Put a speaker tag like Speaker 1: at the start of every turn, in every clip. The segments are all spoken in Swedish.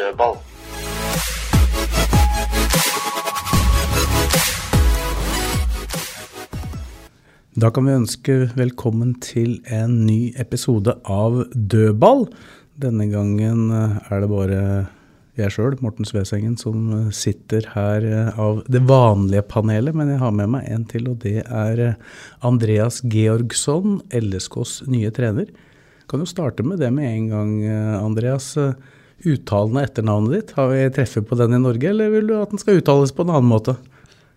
Speaker 1: Dödboll.
Speaker 2: Da kan vi ønske velkommen til en ny episode av Dødball. Denne gangen eh, är er det bare jeg sjøl, Morten Svesengen, som eh, sitter her eh, av det vanlige panelet. Men jeg har med meg en til, og det er Andreas Georgsson, LSKs nye trener. Kan jo starte med det med en gang, Andreas. Uttalen av etternavnet ditt, har vi treffet på den i Norge, eller vil du at den skal uttales på en annen måte?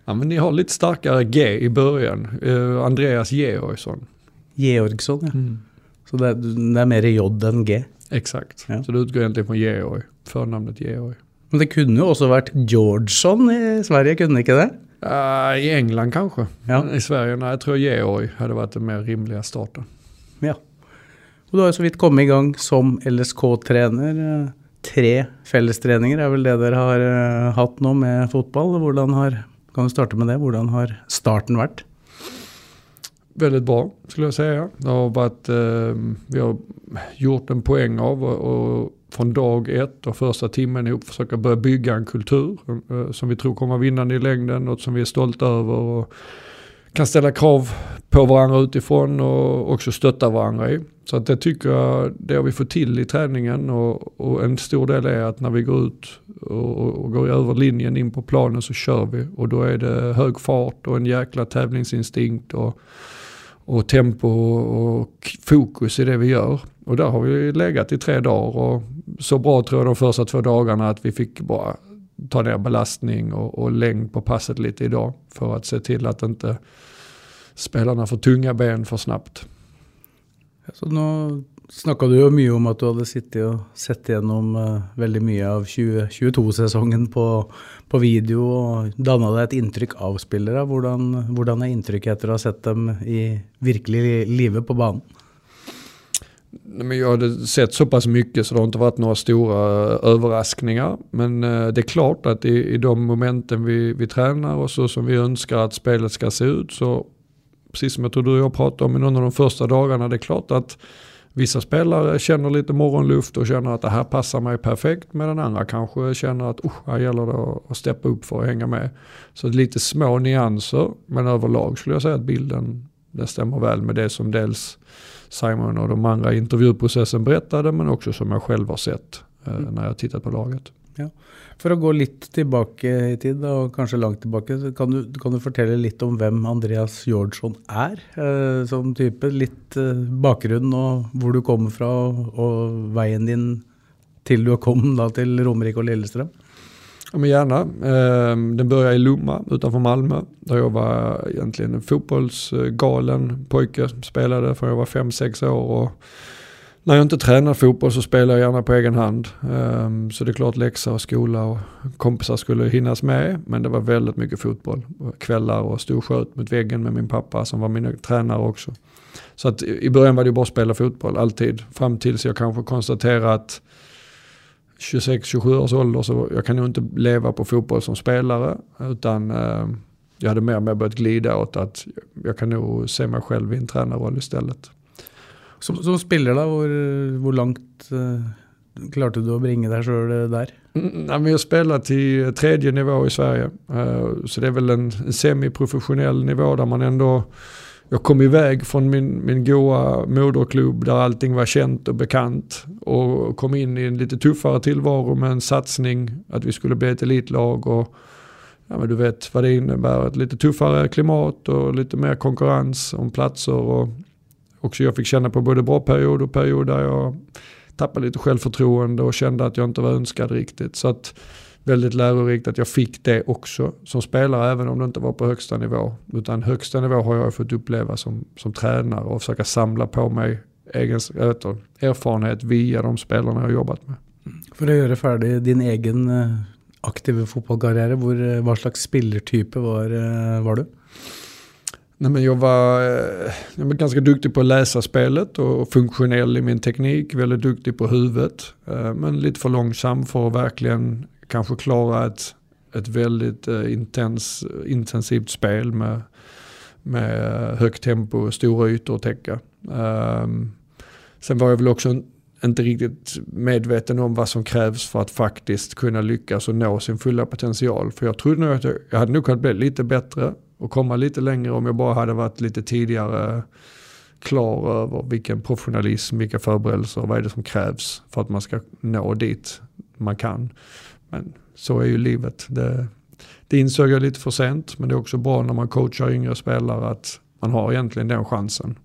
Speaker 3: Ja, men ni har lite starkare G i början. Eh, Andreas Georgsson.
Speaker 2: Georgsson, ja. Så det er, det er mer J enn G.
Speaker 3: Exakt.
Speaker 2: Ja.
Speaker 3: Så det utgår egentligen från Georg. Förnamnet Georg.
Speaker 2: Men det kunne jo også vært Georgsson i Sverige, kunne det ikke det?
Speaker 3: Uh, I England kanske.
Speaker 2: Ja.
Speaker 3: I Sverige, nej, jag tror Georg hade varit den mer rimliga starten.
Speaker 2: Ja. Og du har jo så vidt kommet i gang som LSK-trener. Tre fellestreninger er vel det dere har eh, hatt nå med fotball. Hvordan har, kan du starte med det? Hvordan har starten vært?
Speaker 3: Väldigt bra skulle jag säga. Det har varit, eh, vi har gjort en poäng av och, och från dag ett och första timmen ihop försöka börja bygga en kultur eh, som vi tror kommer vinnande i längden, något som vi är stolta över och kan ställa krav på varandra utifrån och också stötta varandra i. Så att det tycker jag, det har vi fått till i träningen och, och en stor del är att när vi går ut och, och går över linjen in på planen så kör vi och då är det hög fart och en jäkla tävlingsinstinkt och, och tempo och fokus i det vi gör. Och där har vi legat i tre dagar och så bra tror jag de första två dagarna att vi fick bara ta ner belastning och, och längd på passet lite idag för att se till att inte spelarna får tunga ben för snabbt.
Speaker 2: Så nå snakka du jo mye om at du hadde sittet og sett gjennom eh, veldig mye av 2022-sesongen på, på video og danna deg et inntrykk av spillere. Hvordan, hvordan er inntrykket etter å ha sett dem i virkelig livet på banen?
Speaker 3: Men jag hade sett så pass mycket så det har inte varit några stora överraskningar. Eh, men eh, det är klart att i, i de momenten vi, vi tränar och så som vi önskar att spelet ska se ut så precis som jag tror du och jag pratade om i någon av de första dagarna, det är klart att vissa spelare känner lite morgonluft och känner att det här passar mig perfekt medan andra kanske känner att oh, här gäller det att- steppa upp för att hänga med. Så det är lite små nyanser men överlag skulle jag säga att bilden det stämmer väl med det som dels Simon och de andra i intervjuprocessen berättade men också som jag själv har sett eh, när jag tittat på laget.
Speaker 2: For å gå litt tilbake i tid, og kanskje langt tilbake, så kan du, kan du fortelle litt om hvem Andreas Jordsson er eh, som type? Litt eh, bakgrunn og hvor du kommer fra, og, og veien din til du kom da, til Romerike og Lillestrøm?
Speaker 3: Ja men gärna. Eh, den började i Lomma utanför Malmö. Där jag var egentligen en fotbollsgalen pojke. Spelade från jag var 5-6 år. Och när jag inte tränar fotboll så spelar jag gärna på egen hand. Ehm, så det är klart läxa och skola och kompisar skulle hinnas med. Men det var väldigt mycket fotboll. Kvällar och storsköt mot väggen med min pappa som var min tränare också. Så att i början var det bara att spela fotboll, alltid. Fram tills jag kanske konstaterade att 26-27 års ålder så jag kan nog inte leva på fotboll som spelare. Utan ehm, jag hade mer och mer börjat glida åt att jag kan nog se mig själv i en tränarroll istället.
Speaker 2: Som, som spiller, da, hvor, hvor langt uh, klarte du å bringe deg sjøl eh, der?
Speaker 3: Mm, nei, men jeg spiller till tredje nivå i Sverige. uh, så det är väl en semiprofessionell nivå där man ändå jag kom iväg från min, min goa moderklubb där allting var känt och bekant och kom in i en lite tuffare tillvaro med en satsning att vi skulle bli ett elitlag och ja, men du vet vad det innebär. Ett lite tuffare klimat och lite mer konkurrens om platser och också jag fick känna på både bra period och period där jag tappade lite självförtroende och kände att jag inte var önskad riktigt. Så att väldigt lärorikt att jag fick det också som spelare även om det inte var på högsta nivå. Utan högsta nivå har jag fått uppleva som, som tränare och försöka samla på mig egen erfarenhet via de spelarna jag har jobbat med.
Speaker 2: För att göra färdig din egen eh, aktiva fotbollskarriär, eh, vad slags spelartyp var, eh, var du?
Speaker 3: Nej, men jag, var, eh, jag var ganska duktig på att läsa spelet och funktionell i min teknik. Väldigt duktig på huvudet. Eh, men lite för långsam för att verkligen kanske klara ett, ett väldigt eh, intens, intensivt spel med, med högt tempo och stora ytor att täcka. Ehm, sen var jag väl också inte riktigt medveten om vad som krävs för att faktiskt kunna lyckas och nå sin fulla potential. För jag trodde nog att jag, jag hade nog kunnat bli lite bättre och komma lite längre om jag bara hade varit lite tidigare klar över vilken professionalism, vilka förberedelser och vad är det som krävs för att man ska nå dit man kan. Men så är ju livet. Det, det insåg jag lite för sent men det är också bra när man coachar yngre spelare att man har egentligen den chansen.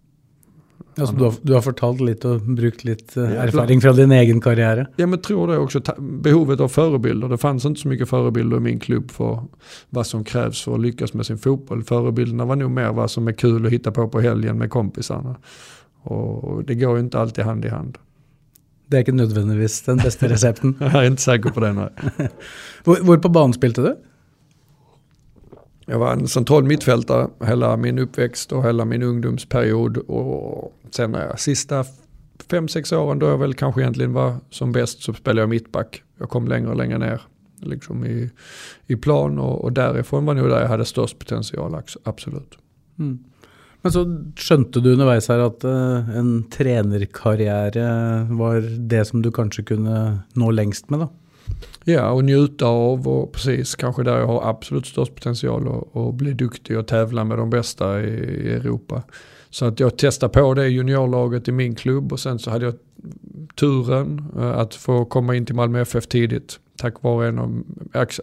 Speaker 2: Altså, du, har, du har fortalt litt og brukt litt eh, erfaring fra din egen karriere.
Speaker 3: Ja men tror det också, behovet av förebilder. Det fanns inte så mycket förebilder i min klubb för vad som krävs för att lyckas med sin fotboll. Förebilderna var nog mer vad som är kul att hitta på på helgen med kompisarna. Och det går ju inte alltid hand i hand.
Speaker 2: Det er ikke nødvendigvis den beste resepten.
Speaker 3: Jag är inte säker på det
Speaker 2: hvor på banen spilte du?
Speaker 3: Jag var en central mittfältare hela min uppväxt och hela min ungdomsperiod. Och sen när jag sista fem, sex åren då jag väl kanske egentligen var som bäst så spelade jag mittback. Jag kom längre och längre ner liksom i, i plan och, och därifrån var nog där jag hade störst potential, absolut.
Speaker 2: Mm. Men så skjønte du underveis her at eh, en trenerkarriere eh, var det som du kanskje kunne nå längst med, da?
Speaker 3: Ja, och njuta av och precis kanske där jag har absolut störst potential att bli duktig och tävla med de bästa i, i Europa. Så att jag testade på det juniorlaget i min klubb och sen så hade jag turen eh, att få komma in till Malmö FF tidigt. Tack vare en av, ax,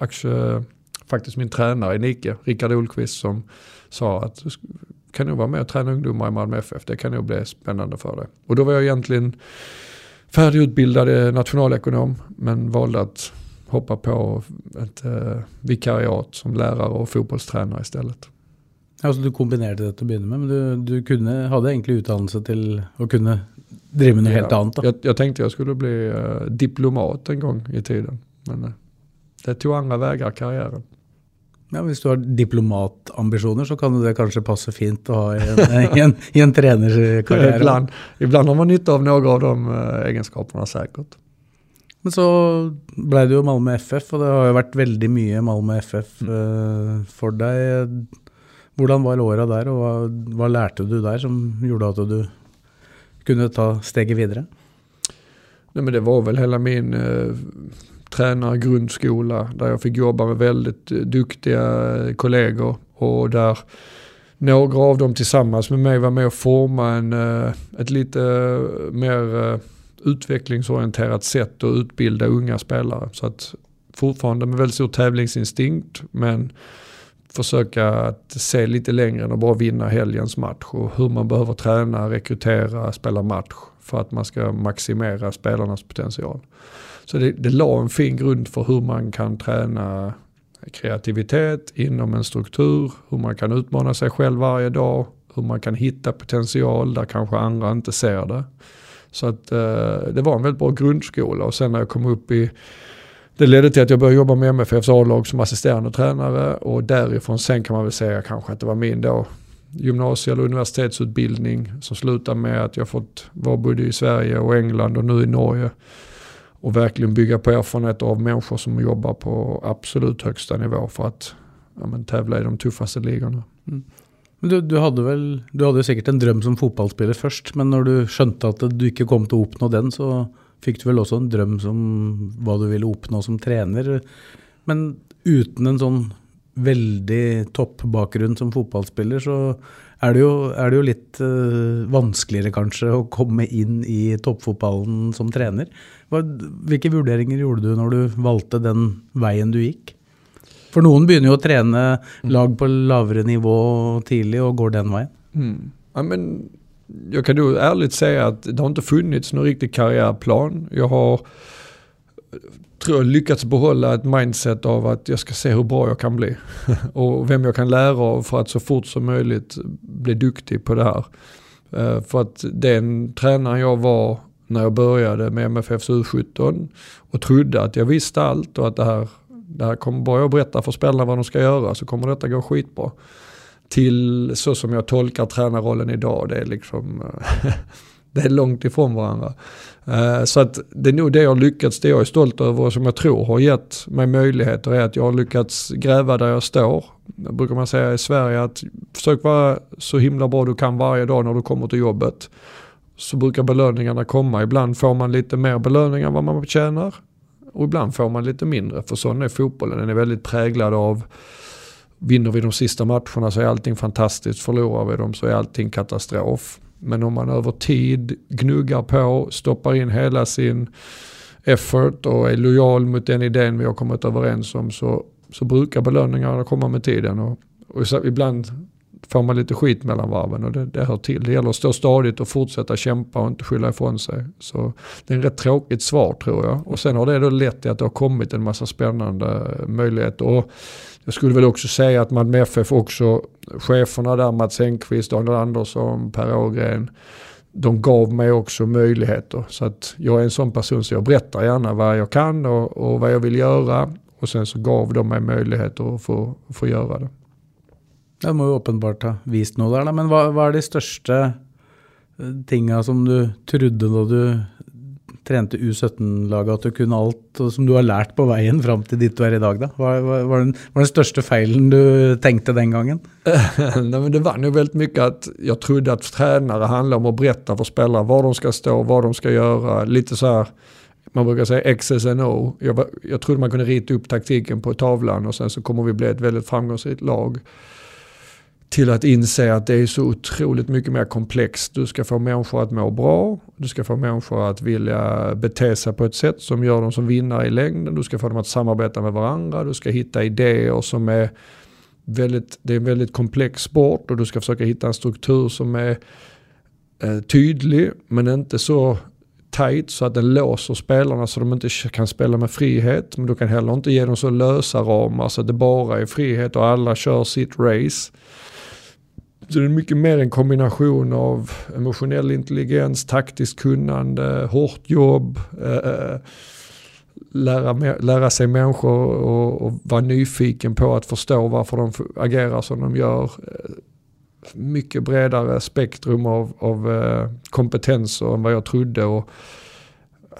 Speaker 3: ax, eh, faktiskt min tränare i Nike, Rickard Olqvist som sa att du kan nog vara med och träna ungdomar i Malmö FF, det kan nog bli spännande för dig. Och då var jag egentligen färdigutbildad eh, nationalekonom men valde att hoppa på ett eh, vikariat som lärare och fotbollstränare istället.
Speaker 2: Altså Du kombinerte det til å begynne med, men du, du kunne, hadde egentlig utdannelse til å kunne drive med helt
Speaker 3: Ja,
Speaker 2: annet. da.
Speaker 3: Jag, jag tänkte jag skulle bli eh, diplomat en gång i tiden. Men eh, det tog andra vägar karriären.
Speaker 2: Ja, Hvis du har diplomatambisjoner, så kan det kanskje passe fint å ha i en, en, en trenerkarriere.
Speaker 3: ibland, ibland har man nytta av några av de eh, egenskaperna säkert.
Speaker 2: Men så blei det jo Malmö FF, og det har jo vært veldig mye Malmö FF
Speaker 3: Mm.
Speaker 2: eh, for deg. Hvordan var åra der, og hva, hva lærte du der som gjorde at du kunne ta steget videre?
Speaker 3: Nej, men det var väl hela min eh, tränargrundskola där jag fick jobba med väldigt eh, duktiga eh, kollegor och där några av dem tillsammans med mig var med och forma en, eh, ett lite mer utvecklingsorienterat sätt att utbilda unga spelare. Så att fortfarande med väldigt stor tävlingsinstinkt men försöka att se lite längre än att bara vinna helgens match och hur man behöver träna, rekrytera, spela match för att man ska maximera spelarnas potential. Så det, det la en fin grund för hur man kan träna kreativitet inom en struktur, hur man kan utmana sig själv varje dag, hur man kan hitta potential där kanske andra inte ser det. Så att eh, det var en väldigt bra grundskola och sen när jag kom upp i det ledde till att jag började jobba med MFFs A-lag som assisterande tränare och därifrån sen kan man väl säga kanske att det var min då gymnasie eller universitetsutbildning som slutade med att jag fått vara både i Sverige och England och nu i Norge och verkligen bygga på erfarenhet av människor som jobbar på absolut högsta nivå för att ja, men, tävla i de tuffaste ligorna.
Speaker 2: Mm. du, du, hade väl, du hade säkert en dröm som fotbollsspelare först. men när du skönte att du inte kom att uppnå den, så fick du väl också en dröm som vad du ville uppnå som tränare. Men utan en sån väldigt toppbakgrund som fotbollsspelare så er det jo, er det jo litt eh, vanskeligere kanskje å komme inn i toppfotballen som trener. Hva, hvilke vurderinger gjorde du når du valgte den veien du gikk? For noen begynner jo å trene lag på lavere nivå tidlig och går den vägen.
Speaker 3: Mm. Ja, men jag kan nog ärligt säga att det har inte funnits någon riktig karriärplan. Jag har tror jag lyckats behålla ett mindset av att jag ska se hur bra jag kan bli. och vem jag kan lära av för att så fort som möjligt bli duktig på det här. Eh, för att den tränaren jag var när jag började med MFFs U17 och trodde att jag visste allt och att det här, det här kommer bara jag berätta för spelarna vad de ska göra så kommer detta gå skitbra. Till så som jag tolkar tränarrollen idag, det är liksom eh, det är långt ifrån varandra. Eh, så att det är nog det jag har lyckats, det jag är stolt över och som jag tror har gett mig möjligheter är att jag har lyckats gräva där jag står. Det brukar man säga i Sverige att försök vara så himla bra du kan varje dag när du kommer till jobbet. Så brukar belöningarna komma. Ibland får man lite mer belöning än vad man tjänar. Och ibland får man lite mindre. För sån är fotbollen. Den är väldigt präglad av Vinner vi de sista matcherna så är allting fantastiskt. Förlorar vi dem så är allting katastrof. Men om man över tid gnuggar på, stoppar in hela sin effort och är lojal mot den idén vi har kommit överens om så, så brukar belöningarna komma med tiden. Och, och så, ibland får man lite skit mellan varven och det, det hör till. Det gäller att stå stadigt och fortsätta kämpa och inte skylla ifrån sig. Så det är ett rätt tråkigt svar tror jag. Och sen har det då lett till att det har kommit en massa spännande möjligheter. Och jag skulle väl också säga att Malmö FF också, cheferna där, Mats Engqvist, Daniel Andersson, Per Ågren, de gav mig också möjligheter. Så att jag är en sån person så jag berättar gärna vad jag kan och, och vad jag vill göra. Och sen så gav de mig möjligheter att få, få göra det.
Speaker 2: Det må jo åpenbart ha vist noe der, da. Men hva, hva er de største eh, tinga som du trodde da du trente U17-laget, at du kunne alt og som du har lært på veien fram til dit du er i dag? da? Hva var den, var den største feilen du tenkte den gangen?
Speaker 3: Nej, men det var nog väldigt mycket att jag trodde att tränare handlar om att berätta för spelare var de ska stå, vad de ska göra. Lite så här, man brukar säga XS and O. Jag trodde man kunde rita upp taktiken på tavlan och sen så kommer vi bli ett väldigt framgångsrikt lag till att inse att det är så otroligt mycket mer komplext. Du ska få människor att må bra, du ska få människor att vilja bete sig på ett sätt som gör dem som vinnare i längden, du ska få dem att samarbeta med varandra, du ska hitta idéer som är väldigt, det är en väldigt komplex sport och du ska försöka hitta en struktur som är eh, tydlig men inte så tight så att den låser spelarna så de inte kan spela med frihet. Men du kan heller inte ge dem så lösa ramar så att det bara är frihet och alla kör sitt race. Så det är mycket mer en kombination av emotionell intelligens, taktiskt kunnande, hårt jobb, eh, eh lära, lära sig människor och, och vara nyfiken på att förstå varför de agerar som de gör. Eh, mycket bredare spektrum av, av eh, kompetenser än vad jag trodde. Och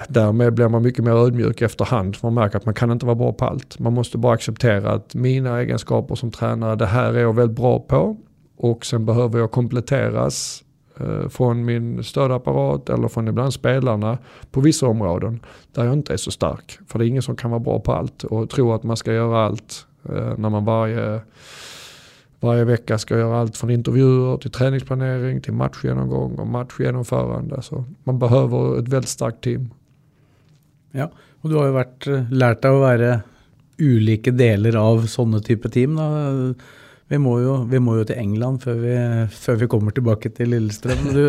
Speaker 3: därmed blir man mycket mer ödmjuk efterhand. Man märker att man kan inte vara bra på allt. Man måste bara acceptera att mina egenskaper som tränare, det här är jag väldigt bra på. Och sen behöver jag kompletteras eh, från min stödapparat eller från ibland spelarna på vissa områden där jag inte är så stark. För det är ingen som kan vara bra på allt och tro att man ska göra allt eh, när man varje, varje vecka ska göra allt från intervjuer till träningsplanering till matchgenomgång och matchgenomförande. Så man behöver ett väldigt starkt team.
Speaker 2: Ja, och du har ju varit, eh, lärt dig att vara olika delar av sådana typer av team. Då. Vi må, jo, vi må jo til England før vi, før vi kommer tilbake til Lillestrøm. Du,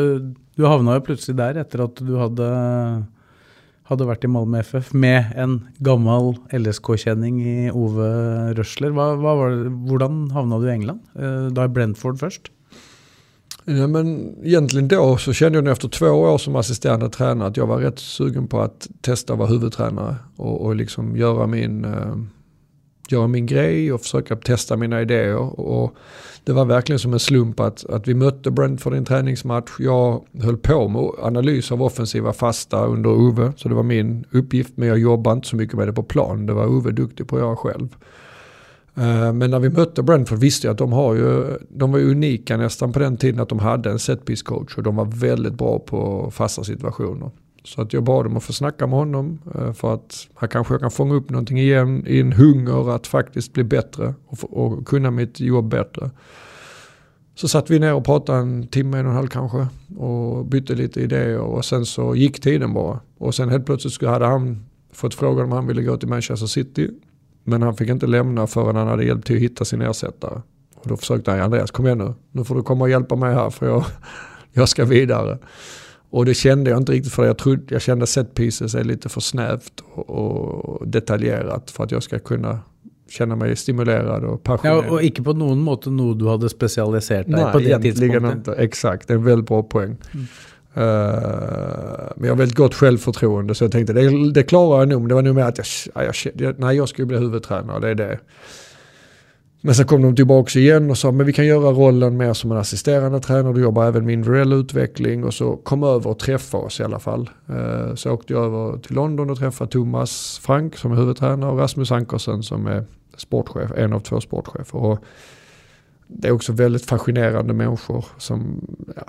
Speaker 2: du havna jo plutselig der etter at du hadde, hadde vært i Malmö FF med en gammel LSK-kjenning i Ove Røsler. Hva, hva det, hvordan havna du i England? Eh, da i Brentford först?
Speaker 3: Ja, men egentligen då så kände jag efter två år som assisterande tränare att jag var rätt sugen på att testa att vara huvudtränare och, och liksom göra min eh, göra min grej och försöka testa mina idéer. Och det var verkligen som en slump att, att vi mötte Brentford i en träningsmatch. Jag höll på med analys av offensiva fasta under Ove, så det var min uppgift. Men jag jobbade inte så mycket med det på plan, det var Ove duktig på att göra själv. Eh, men när vi mötte Brentford visste jag att de, har ju, de var unika nästan på den tiden att de hade en setpiece coach och de var väldigt bra på fasta situationer. Så att jag bad dem att få snacka med honom eh, för att här kanske jag kan fånga upp någonting igen i en hunger att faktiskt bli bättre och, och kunna mitt jobb bättre. Så satt vi ner och pratade en timme, en och en halv kanske och bytte lite idéer och sen så gick tiden bara. Och sen helt plötsligt hade han fått frågan om han ville gå till Manchester City. Men han fick inte lämna förrän han hade hjälpt till att hitta sin ersättare. Och då försökte han, Andreas kom igen nu, nu får du komma och hjälpa mig här för jag, jag ska vidare. Och det kände jag inte riktigt för jag, trodde, jag kände set pieces är lite för snävt och, och detaljerat för att jag ska kunna känna mig stimulerad och passionerad.
Speaker 2: Ja, och inte på någon måte något du hade specialiserat dig
Speaker 3: Nej,
Speaker 2: på det
Speaker 3: egentligen inte. Exakt, det är en väldigt bra poäng.
Speaker 2: Mm.
Speaker 3: Eh, men jag har väldigt gott självförtroende så jag tänkte det, det klarar jag nog. Men det var nog mer att jag, ja, jag, jag, nej, jag ska bli huvudtränare, det är det. Men sen kom de tillbaka igen och sa men vi kan göra rollen mer som en assisterande tränare. Du jobbar även med individuell utveckling och så kom över och träffa oss i alla fall. Så Så åkte jag över till London och träffade Thomas Frank som är huvudtränare och Rasmus Ankersen som är sportchef, en av två sportchefer. Och det är också väldigt fascinerande människor som ja,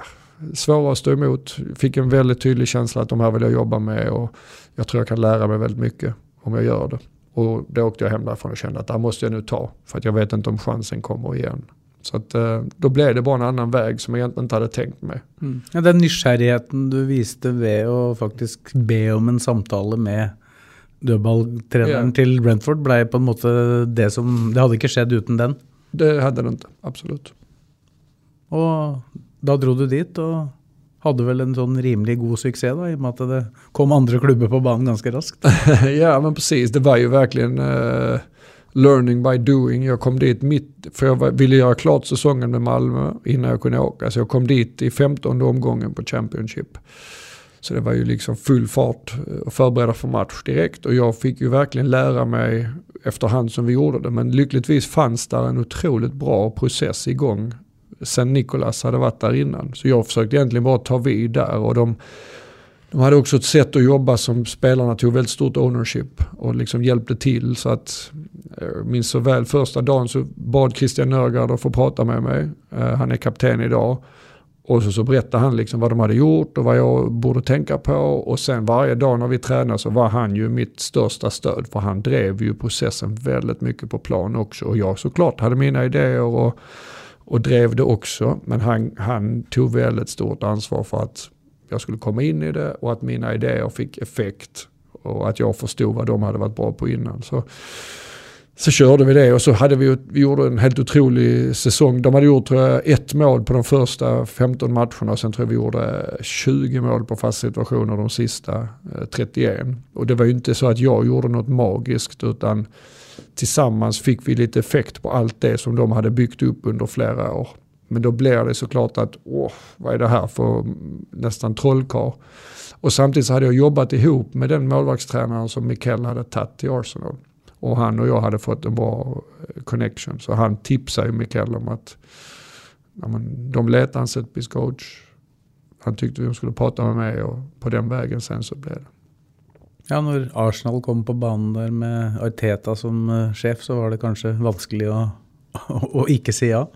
Speaker 3: svåra att stå emot. Fick en väldigt tydlig känsla att de här vill jag jobba med och jag tror jag kan lära mig väldigt mycket om jag gör det. Och då åkte jag hem därifrån och kände att det här måste jag nu ta för att jag vet inte om chansen kommer igen. Så att, eh, då blev det bara en annan väg som jag egentligen inte hade tänkt mig.
Speaker 2: Mm. Ja, den nysgjerrigheten du viste ved å faktisk be om en samtale med dødballtreneren
Speaker 3: Ja.
Speaker 2: til Brentford, ble på en måte det som Det hadde ikke skjedd uten den.
Speaker 3: Det hade det inte, absolut.
Speaker 2: Og da dro du dit og hadde vel en sånn rimelig god suksess, da, i og med at det kom andre klubber på banen ganske raskt.
Speaker 3: ja men precis, det var ju verkligen uh, learning by doing. Jag kom dit mitt, för jag var- ville göra klart säsongen med Malmö innan jag kunde åka. Så jag kom dit i 15 omgången på Championship. Så det var ju liksom full fart eh, och förbereda för match direkt. Och jag fick ju verkligen lära mig efterhand som vi gjorde det. Men lyckligtvis fanns där en otroligt bra process igång sen Nicolas hade varit där innan. Så jag försökte egentligen bara ta vid där. Och de, de hade också ett sätt att jobba som spelarna tog väldigt stort ownership och liksom hjälpte till. Så att jag minns så väl första dagen så bad Christian Nörgaard att få prata med mig. Eh, han är kapten idag. Och så, så berättade han liksom vad de hade gjort och vad jag borde tänka på. Och sen varje dag när vi tränade så var han ju mitt största stöd. För han drev ju processen väldigt mycket på plan också. Och jag såklart hade mina idéer och, och drev det också. Men han, han tog väldigt stort ansvar för att jag skulle komma in i det och att mina idéer fick effekt. Och att jag förstod vad de hade varit bra på innan. Så, så körde vi det och så hade vi, vi gjorde en helt otrolig säsong. De hade gjort tror jag, ett mål på de första 15 matcherna och sen tror jag vi gjorde 20 mål på fast situationer de sista eh, 31. Och det var ju inte så att jag gjorde något magiskt utan tillsammans fick vi lite effekt på allt det som de hade byggt upp under flera år. Men då blir det såklart att, åh, vad är det här för nästan trollkarl? Och samtidigt så hade jag jobbat ihop med den målvaktstränaren som Mikael hade tagit till Arsenal. Och han och jag hade fått en bra eh, connection. Så han tipsade ju Mikael om att ja, men, de letade en coach. Han tyckte de skulle prata med mig och på den vägen sen så blev det.
Speaker 2: Ja, når Arsenal kom på banen der med Arteta som eh, sjef, så var det kanskje vanskelig å, å ikke si ja.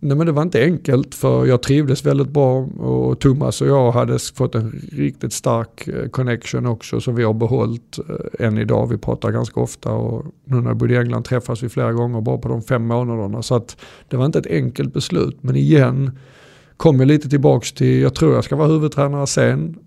Speaker 3: Nej men det var inte enkelt för jag trivdes väldigt bra och Thomas och jag hade fått en riktigt stark eh, connection också som vi har behållit eh, än idag. Vi pratar ganska ofta och nu när jag bodde i England träffas vi flera gånger bara på de fem månaderna. Så att det var inte ett enkelt beslut men igen kom jag lite tillbaks till, jag tror jag ska vara huvudtränare sen.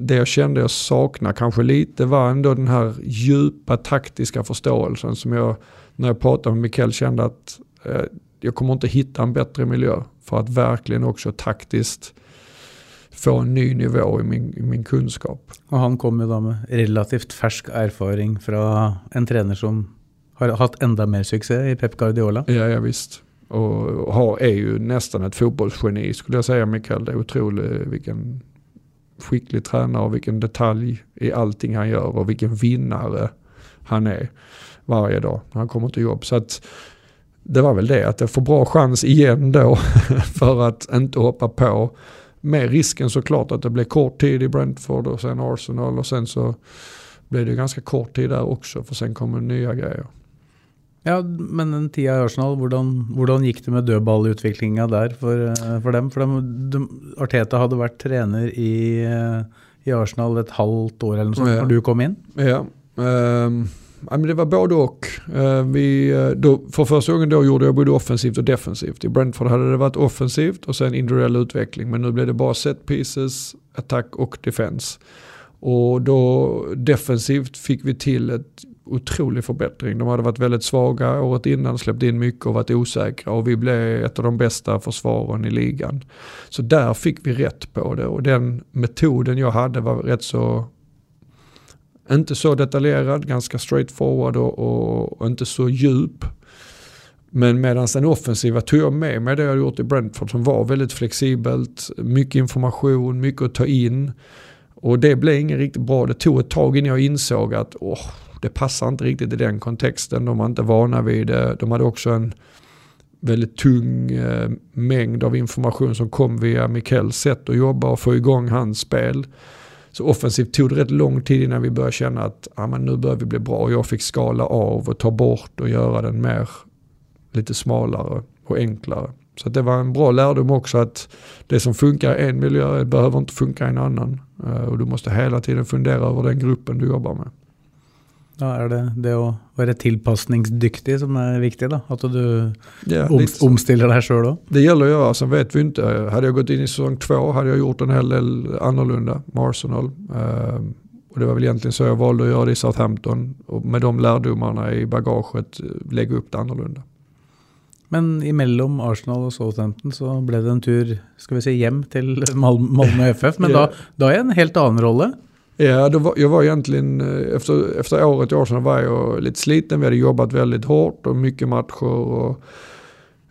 Speaker 3: Det jag kände jag saknar kanske lite var ändå den här djupa taktiska förståelsen som jag när jag pratade med Mikael kände att eh, jag kommer inte hitta en bättre miljö för att verkligen också taktiskt få en ny nivå i min, i min kunskap.
Speaker 2: Og han kom jo da med relativt fersk erfaring fra en trener som har hatt enda mer suksess i Pep Guardiola.
Speaker 3: Ja, ja visst. Och har, är ju nästan ett fotbollsgeni skulle jag säga Mikael. Det är otroligt vilken skicklig tränare och vilken detalj i allting han gör och vilken vinnare han är varje dag när han kommer till jobb. Så att det var väl det, att jag får bra chans igen då för att inte hoppa på. Med risken såklart att det blir kort tid i Brentford och sen Arsenal och sen så blev det ganska kort tid där också för sen kommer nya grejer.
Speaker 2: Ja, men den tida i Arsenal, hvordan, hvordan gikk det med dødballutviklinga der for, eh, for dem? For de, de, Arteta hadde vært trener i, eh, i Arsenal et halvt år eller noe sånt
Speaker 3: Ja.
Speaker 2: når du kom inn.
Speaker 3: Ja, men det var både och. Eh, vi, då, för första gången då gjorde jag både offensivt och defensivt. I Brentford hade det varit offensivt och sen individuell utveckling. Men nu blev det bara set pieces, attack och defense. Och då defensivt fick vi till ett otrolig förbättring. De hade varit väldigt svaga året innan, släppt in mycket och varit osäkra. Och vi blev ett av de bästa försvaren i ligan. Så där fick vi rätt på det. Och den metoden jag hade var rätt så inte så detaljerad, ganska straightforward och, och, och inte så djup. Men medan den offensiva tog jag med mig det jag gjort i Brentford som var väldigt flexibelt, mycket information, mycket att ta in. Och det blev inget riktigt bra. Det tog ett tag innan jag insåg att åh, det passar inte riktigt i den kontexten. De var inte vana vid det. De hade också en väldigt tung eh, mängd av information som kom via Mikels sätt att jobba och få igång hans spel. Så offensivt tog det rätt lång tid innan vi började känna att ah, men nu börjar vi bli bra. Och jag fick skala av och ta bort och göra den mer lite smalare och enklare. Så det var en bra lärdom också att det som funkar i en miljö behöver inte funka i en annan. Eh, och du måste hela tiden fundera över den gruppen du jobbar med.
Speaker 2: Ja, är det det att vara tillpassningsdyktig som är viktigt då? Att du
Speaker 3: Ja,
Speaker 2: om, dig själv då?
Speaker 3: Det gäller att göra, sen vet vi inte. Hade jag gått in i säsong två hade jag gjort en hel del annorlunda med Arsenal. Ehm, och det var väl egentligen så jag valde att göra det i Southampton. Och med de lärdomarna i bagaget eh, lägga upp det annorlunda.
Speaker 2: Men emellan Arsenal och Southampton så blev det en tur, ska vi säga, hem till Mal Malmö FF. Men
Speaker 3: Ja.
Speaker 2: då, då är en helt annan roll.
Speaker 3: Ja, då var, jag var egentligen, eh, efter, efter året i sedan var jag lite sliten. Vi hade jobbat väldigt hårt och mycket matcher. Och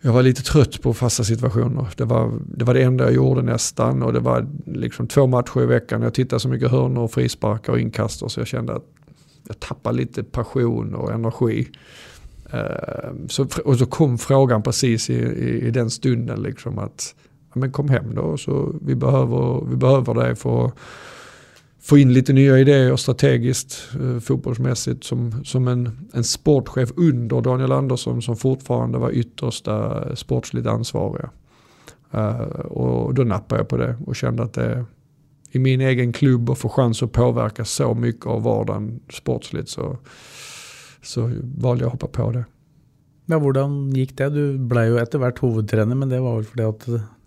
Speaker 3: jag var lite trött på fasta situationer. Det var, det var det enda jag gjorde nästan. Och det var liksom två matcher i veckan. Jag tittade så mycket hörnor, och frisparkar och inkast. Så jag kände att jag tappade lite passion och energi. Eh, så, och så kom frågan precis i, i, i den stunden. Liksom att ja, men kom hem då. Så vi, behöver, vi behöver dig för att få in lite nya idéer strategiskt eh, fotbollsmässigt som, som en, en sportchef under Daniel Andersson som fortfarande var yttersta sportsligt ansvariga. Eh, och då nappade jag på det och kände att det i min egen klubb och få chans att påverka så mycket av vardagen sportsligt så, så valde jag att hoppa på det.
Speaker 2: Ja, hvordan gick det? Du blev ju efter hvert huvudtränare, men det var väl för att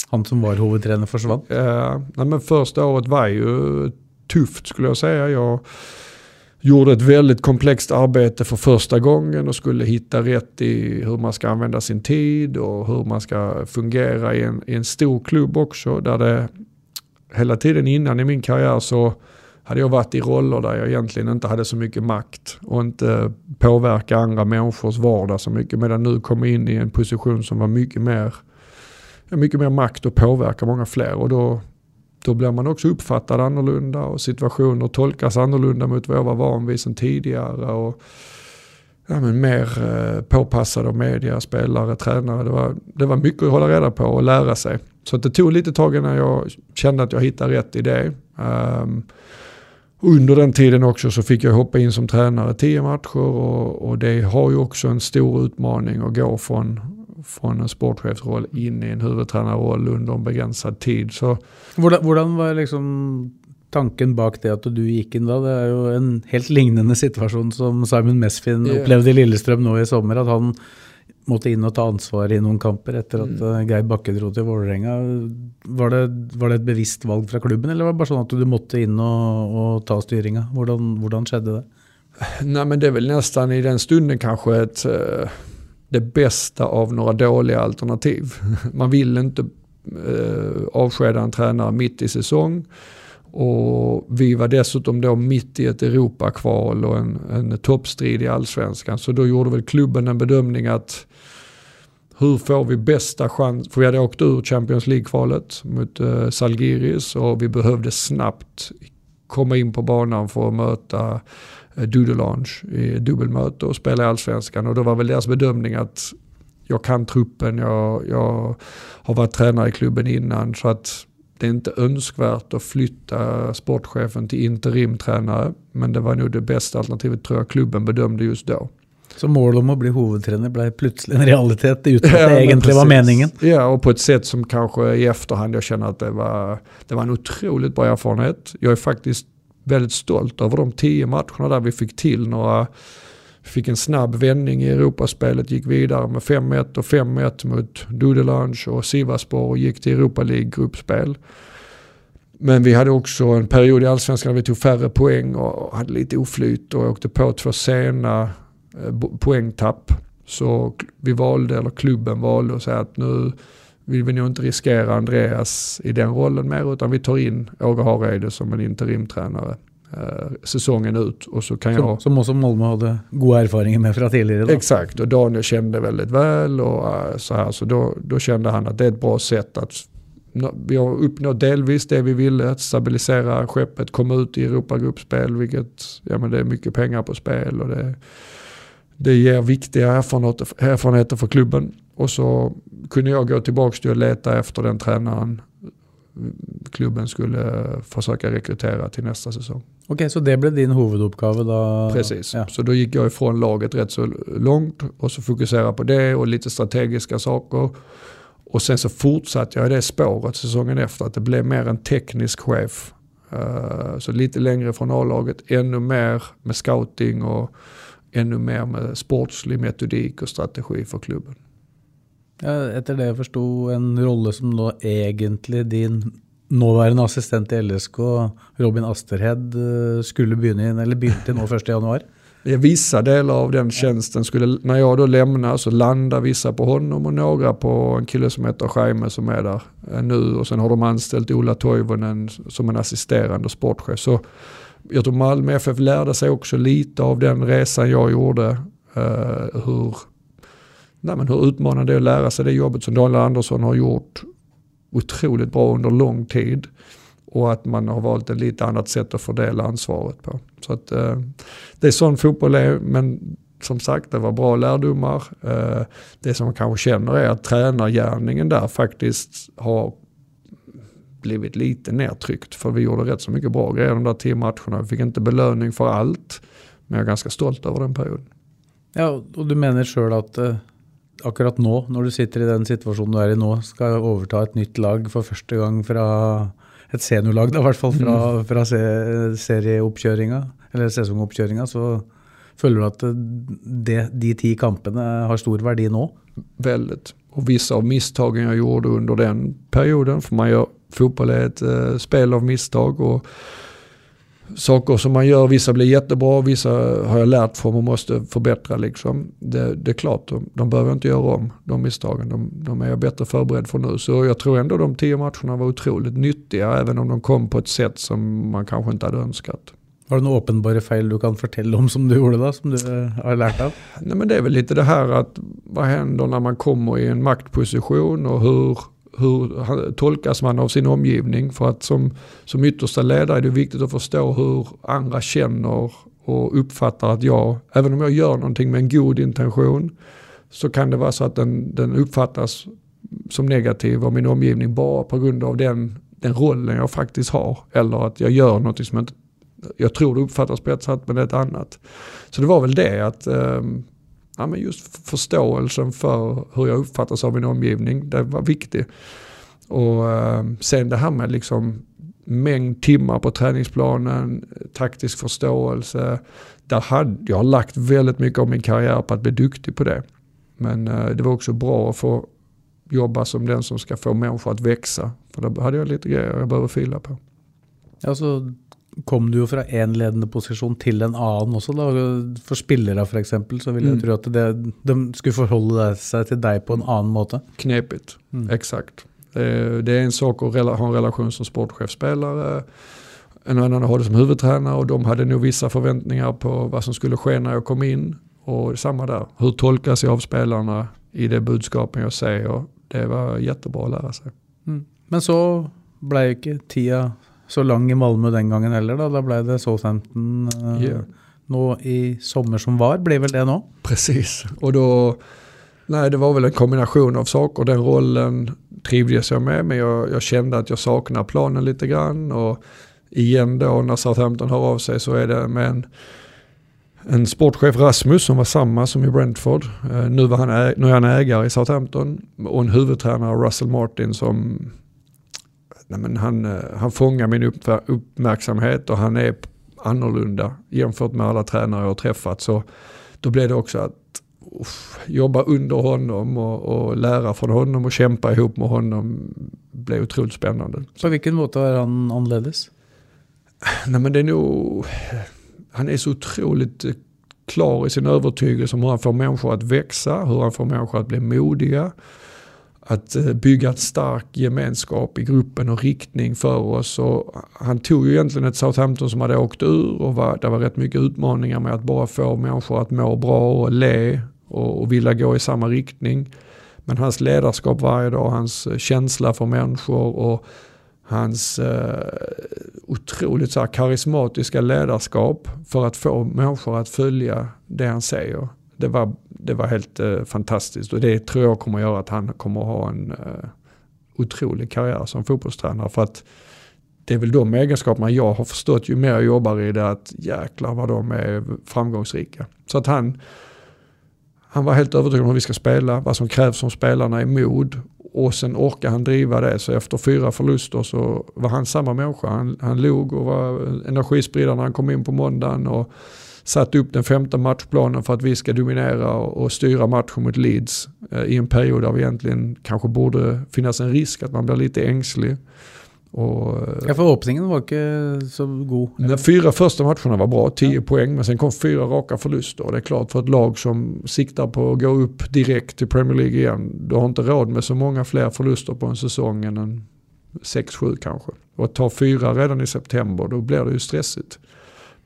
Speaker 2: han som var huvudtränare försvann?
Speaker 3: Eh, nej, men första året var ju tufft skulle jag säga. Jag gjorde ett väldigt komplext arbete för första gången och skulle hitta rätt i hur man ska använda sin tid och hur man ska fungera i en, i en stor klubb också. Där det hela tiden innan i min karriär så hade jag varit i roller där jag egentligen inte hade så mycket makt och inte påverka andra människors vardag så mycket. Medan nu kom jag in i en position som var mycket mer, mycket mer makt och påverka många fler. Och då, då blir man också uppfattad annorlunda och situationer tolkas annorlunda mot vad jag var van vid sedan tidigare. Och, ja, men mer eh, påpassade av media, spelare, tränare. Det var, det var mycket att hålla reda på och lära sig. Så det tog lite tag innan jag kände att jag hittade rätt idé. Um, under den tiden också så fick jag hoppa in som tränare tio matcher och, och det har ju också en stor utmaning att gå från, från en sportchefsroll in i en huvudtränarroll under en begränsad tid. Så
Speaker 2: hvordan var liksom tanken bak det att du gick in då? Det är ju en helt lignande situation som Simon Mesfin
Speaker 3: Ja.
Speaker 2: upplevde i Lillestrøm nu i sommar, att han måtte in och ta ansvar i några kamper efter att
Speaker 3: Mm.
Speaker 2: eh, Geir Bakke dro till Vålerenga. Var det, var det ett bevisst val från klubben, eller var det bara så att du måtte in och, och ta styrningen? Hvordan skedde det?
Speaker 3: Nej men det är väl nästan i den stunden kanske ett, eh, det bästa av några dåliga alternativ. Man vill inte eh, avskeda en tränare mitt i säsong. Och vi var dessutom då mitt i ett Europakval och en, en toppstrid i allsvenskan. Så då gjorde väl klubben en bedömning att hur får vi bästa chans, för vi hade åkt ur Champions League-kvalet mot eh, Salgiris och vi behövde snabbt komma in på banan för att möta eh, Dudelange i dubbelmöte och spela i allsvenskan. Och då var väl deras bedömning att jag kan truppen, jag, jag har varit tränare i klubben innan så att det är inte önskvärt att flytta sportchefen till interimtränare. Men det var nog det bästa alternativet tror jag klubben bedömde just då.
Speaker 2: Så målet om att bli huvudtränare blev plötsligt en realitet utan att
Speaker 3: Ja,
Speaker 2: det egentligen var meningen.
Speaker 3: Ja, och på ett sätt som kanske i efterhand jag känner att det var, det var en otroligt bra erfarenhet. Jag är faktiskt väldigt stolt över de tio matcherna där vi fick till några, fick en snabb vändning i Europaspelet, gick vidare med 5-1 och 5-1 mot Dudelange och Sivasspor och gick till Europa League-gruppspel. Men vi hade också en period i allsvenskan där vi tog färre poäng och hade lite oflyt och åkte på två sena eh, poängtapp. Så vi valde, eller klubben valde att säga att nu vill vi nog inte riskera Andreas i den rollen mer utan vi tar in Åge Hareide som en interimtränare eh, säsongen ut. Och så kan
Speaker 2: Som,
Speaker 3: jag...
Speaker 2: som også Malmö hadde gode erfaringer med fra tidligere. Da.
Speaker 3: Exakt, och Daniel kände väldigt väl och eh, så här. Så då, då kände han att det är ett bra sätt att vi har uppnått delvis det vi ville, att stabilisera skeppet, komma ut i Europagruppspel, vilket ja, men det är mycket pengar på spel och det, det ger viktiga erfarenheter, erfarenheter för klubben. Och så kunde jag gå tillbaka till att leta efter den tränaren klubben skulle försöka rekrytera till nästa säsong.
Speaker 2: Ok, Så det ble din hovedoppgave da?
Speaker 3: Precis,
Speaker 2: Ja.
Speaker 3: så då gick jag ifrån laget rätt så långt och så fokuserade på det och lite strategiska saker. Och sen så fortsatte jag i det spåret säsongen efter, att det blev mer en teknisk chef. Eh, Så lite längre från A-laget, ännu mer med scouting och ännu mer med sportslig metodik och strategi för klubben.
Speaker 2: Ja, etter det jeg forsto, en rolle som da egentlig din nåværende assistent i LSK, Robin Asterhed, eh, skulle i, eller begynte nå 1.1.
Speaker 3: Ja, Vissa delar av den tjänsten skulle, när jag då lämnar så landar vissa på honom och några på en kille som heter Jaime som är där eh, nu. Och sen har de anställt Ola Toivonen som en assisterande sportchef. Så jag tror Malmö FF lärde sig också lite av den resan jag gjorde. eh, hur, nej men hur utmanande det är att lära sig det jobbet som Daniel Andersson har gjort otroligt bra under lång tid. Och att man har valt ett lite annat sätt att fördela ansvaret på. Så att eh, det är sån fotboll är, men som sagt det var bra lärdomar. Eh, det som man kanske känner är att tränargärningen där faktiskt har blivit lite nedtryckt. För vi gjorde rätt så mycket bra grejer de där tio matcherna. Vi fick inte belöning för allt. Men jag är ganska stolt över den perioden.
Speaker 2: Ja, og du mener sjøl at eh, akkurat nå, når du sitter i den situasjonen du er i nå, skal overta et nytt lag for første gang fra et seniorlag, i hvert fall fra, fra se, serieoppkjøringa, eller sesongoppkjøringa, så føler du at eh, det, de ti kampene har stor verdi nå?
Speaker 3: Väldigt. Och vissa av misstagen jag gjorde under den perioden, för man gör, fotboll är ett eh, spel av misstag och saker som man gör, vissa blir jättebra, vissa har jag lärt från och måste förbättra liksom. Det, det är klart, de, de behöver inte göra om de misstagen, de, de är jag bättre förberedd för nu. Så jag tror ändå de tio matcherna var otroligt nyttiga, även om de kom på ett sätt som man kanske inte hade önskat.
Speaker 2: Har du noen åpenbare feil du kan fortelle om som du gjorde da, som du eh, har lært av?
Speaker 3: Nej, men det är väl lite det här att vad händer när man kommer i en maktposition och hur, hur tolkas man av sin omgivning. För att som, som yttersta ledare är det viktigt att förstå hur andra känner och uppfattar att jag, även om jag gör någonting med en god intention, så kan det vara så att den, den uppfattas som negativ av min omgivning bara på grund av den, den rollen jag faktiskt har. Eller att jag gör någonting som jag inte jag tror det uppfattas på ett sätt men det är ett annat. Så det var väl det att eh, ja, men just förståelsen för hur jag uppfattas av min omgivning, det var viktigt. Och ehm, sen det här med liksom mängd timmar på träningsplanen, taktisk förståelse. Där hade, jag har lagt väldigt mycket av min karriär på att bli duktig på det. Men eh, det var också bra att få jobba som den som ska få människor att växa. För då hade jag lite grejer jag behöver fylla på.
Speaker 2: Alltså kom du jo fra én ledende posisjon til en annen også. Da. For spillere f.eks. så vil jeg
Speaker 3: Mm.
Speaker 2: tro at det, de skulle forholde seg til deg på en annen måte.
Speaker 3: Knepigt,
Speaker 2: Mm.
Speaker 3: exakt. Det är, det är en sak att ha en relation som sportchefspelare. En annan att ha det som huvudtränare och de hade nog vissa förväntningar på vad som skulle ske när jag kom in. Och samma där, hur tolkas jag av spelarna i det budskapen jag säger. Det var jättebra att lära sig.
Speaker 2: Mm. Men så ble jo ikke tida så lang i Malmö den gangen heller. Da, da ble det Southampton eh,
Speaker 3: Ja.
Speaker 2: nå i sommer som var. Blir vel det nå?
Speaker 3: Precis, och då, nej det var väl en kombination av saker. Den rollen trivdes jag med men jag, jag kände att jag saknar planen lite grann. Och igen då när Southampton hör av sig så är det med en, en sportchef Rasmus som var samma som i Brentford. Eh, nu, var han nu är han ägare i Southampton och en huvudtränare Russell Martin som nej men han, eh, han fångar min upp, uppmärksamhet och han är annorlunda jämfört med alla tränare jag har träffat. Så då blev det också att uff, jobba under honom och, och lära från honom och kämpa ihop med honom blev otroligt spännande.
Speaker 2: På hvilken måte var han annerledes?
Speaker 3: Nej men det är nog, han är så otroligt eh, klar i sin övertygelse om hur han får människor att växa, hur han får människor att bli modiga att eh, bygga en stark gemenskap i gruppen och riktning för oss. Och han tog ju egentligen ett Southampton som hade åkt ur och var, det var rätt mycket utmaningar med att bara få människor att må bra och le och, och vilja gå i samma riktning. Men hans ledarskap varje dag, hans eh, känsla för människor och hans eh, otroligt så här, karismatiska ledarskap för att få människor att följa det han säger. Det var, det var helt eh, fantastiskt och det tror jag kommer göra att han kommer ha en eh, otrolig karriär som fotbollstränare. För att det är väl de egenskaperna jag har förstått ju mer jag jobbar i det att jäklar vad de är framgångsrika. Så att han, han var helt övertygad om hur vi ska spela, vad som krävs som spelarna är mod och sen orkar han driva det. Så efter fyra förluster så var han samma människa. Han, han log och var energispridare när han kom in på måndagen. Och satt upp den femte matchplanen för att vi ska dominera och, styra matchen mot Leeds. Eh, I en period där vi egentligen kanske borde finnas en risk att man blir lite ängslig.
Speaker 2: Och, ja, för öppningen var inte så god.
Speaker 3: De fyra första matcherna var bra, 10 ja. poäng, men sen kom fyra raka förluster. Och det är klart för ett lag som siktar på att gå upp direkt till Premier League igen, du har inte råd med så många fler förluster på en säsong än en 6-7 kanske. Och att ta fyra redan i september, då blir det ju stressigt.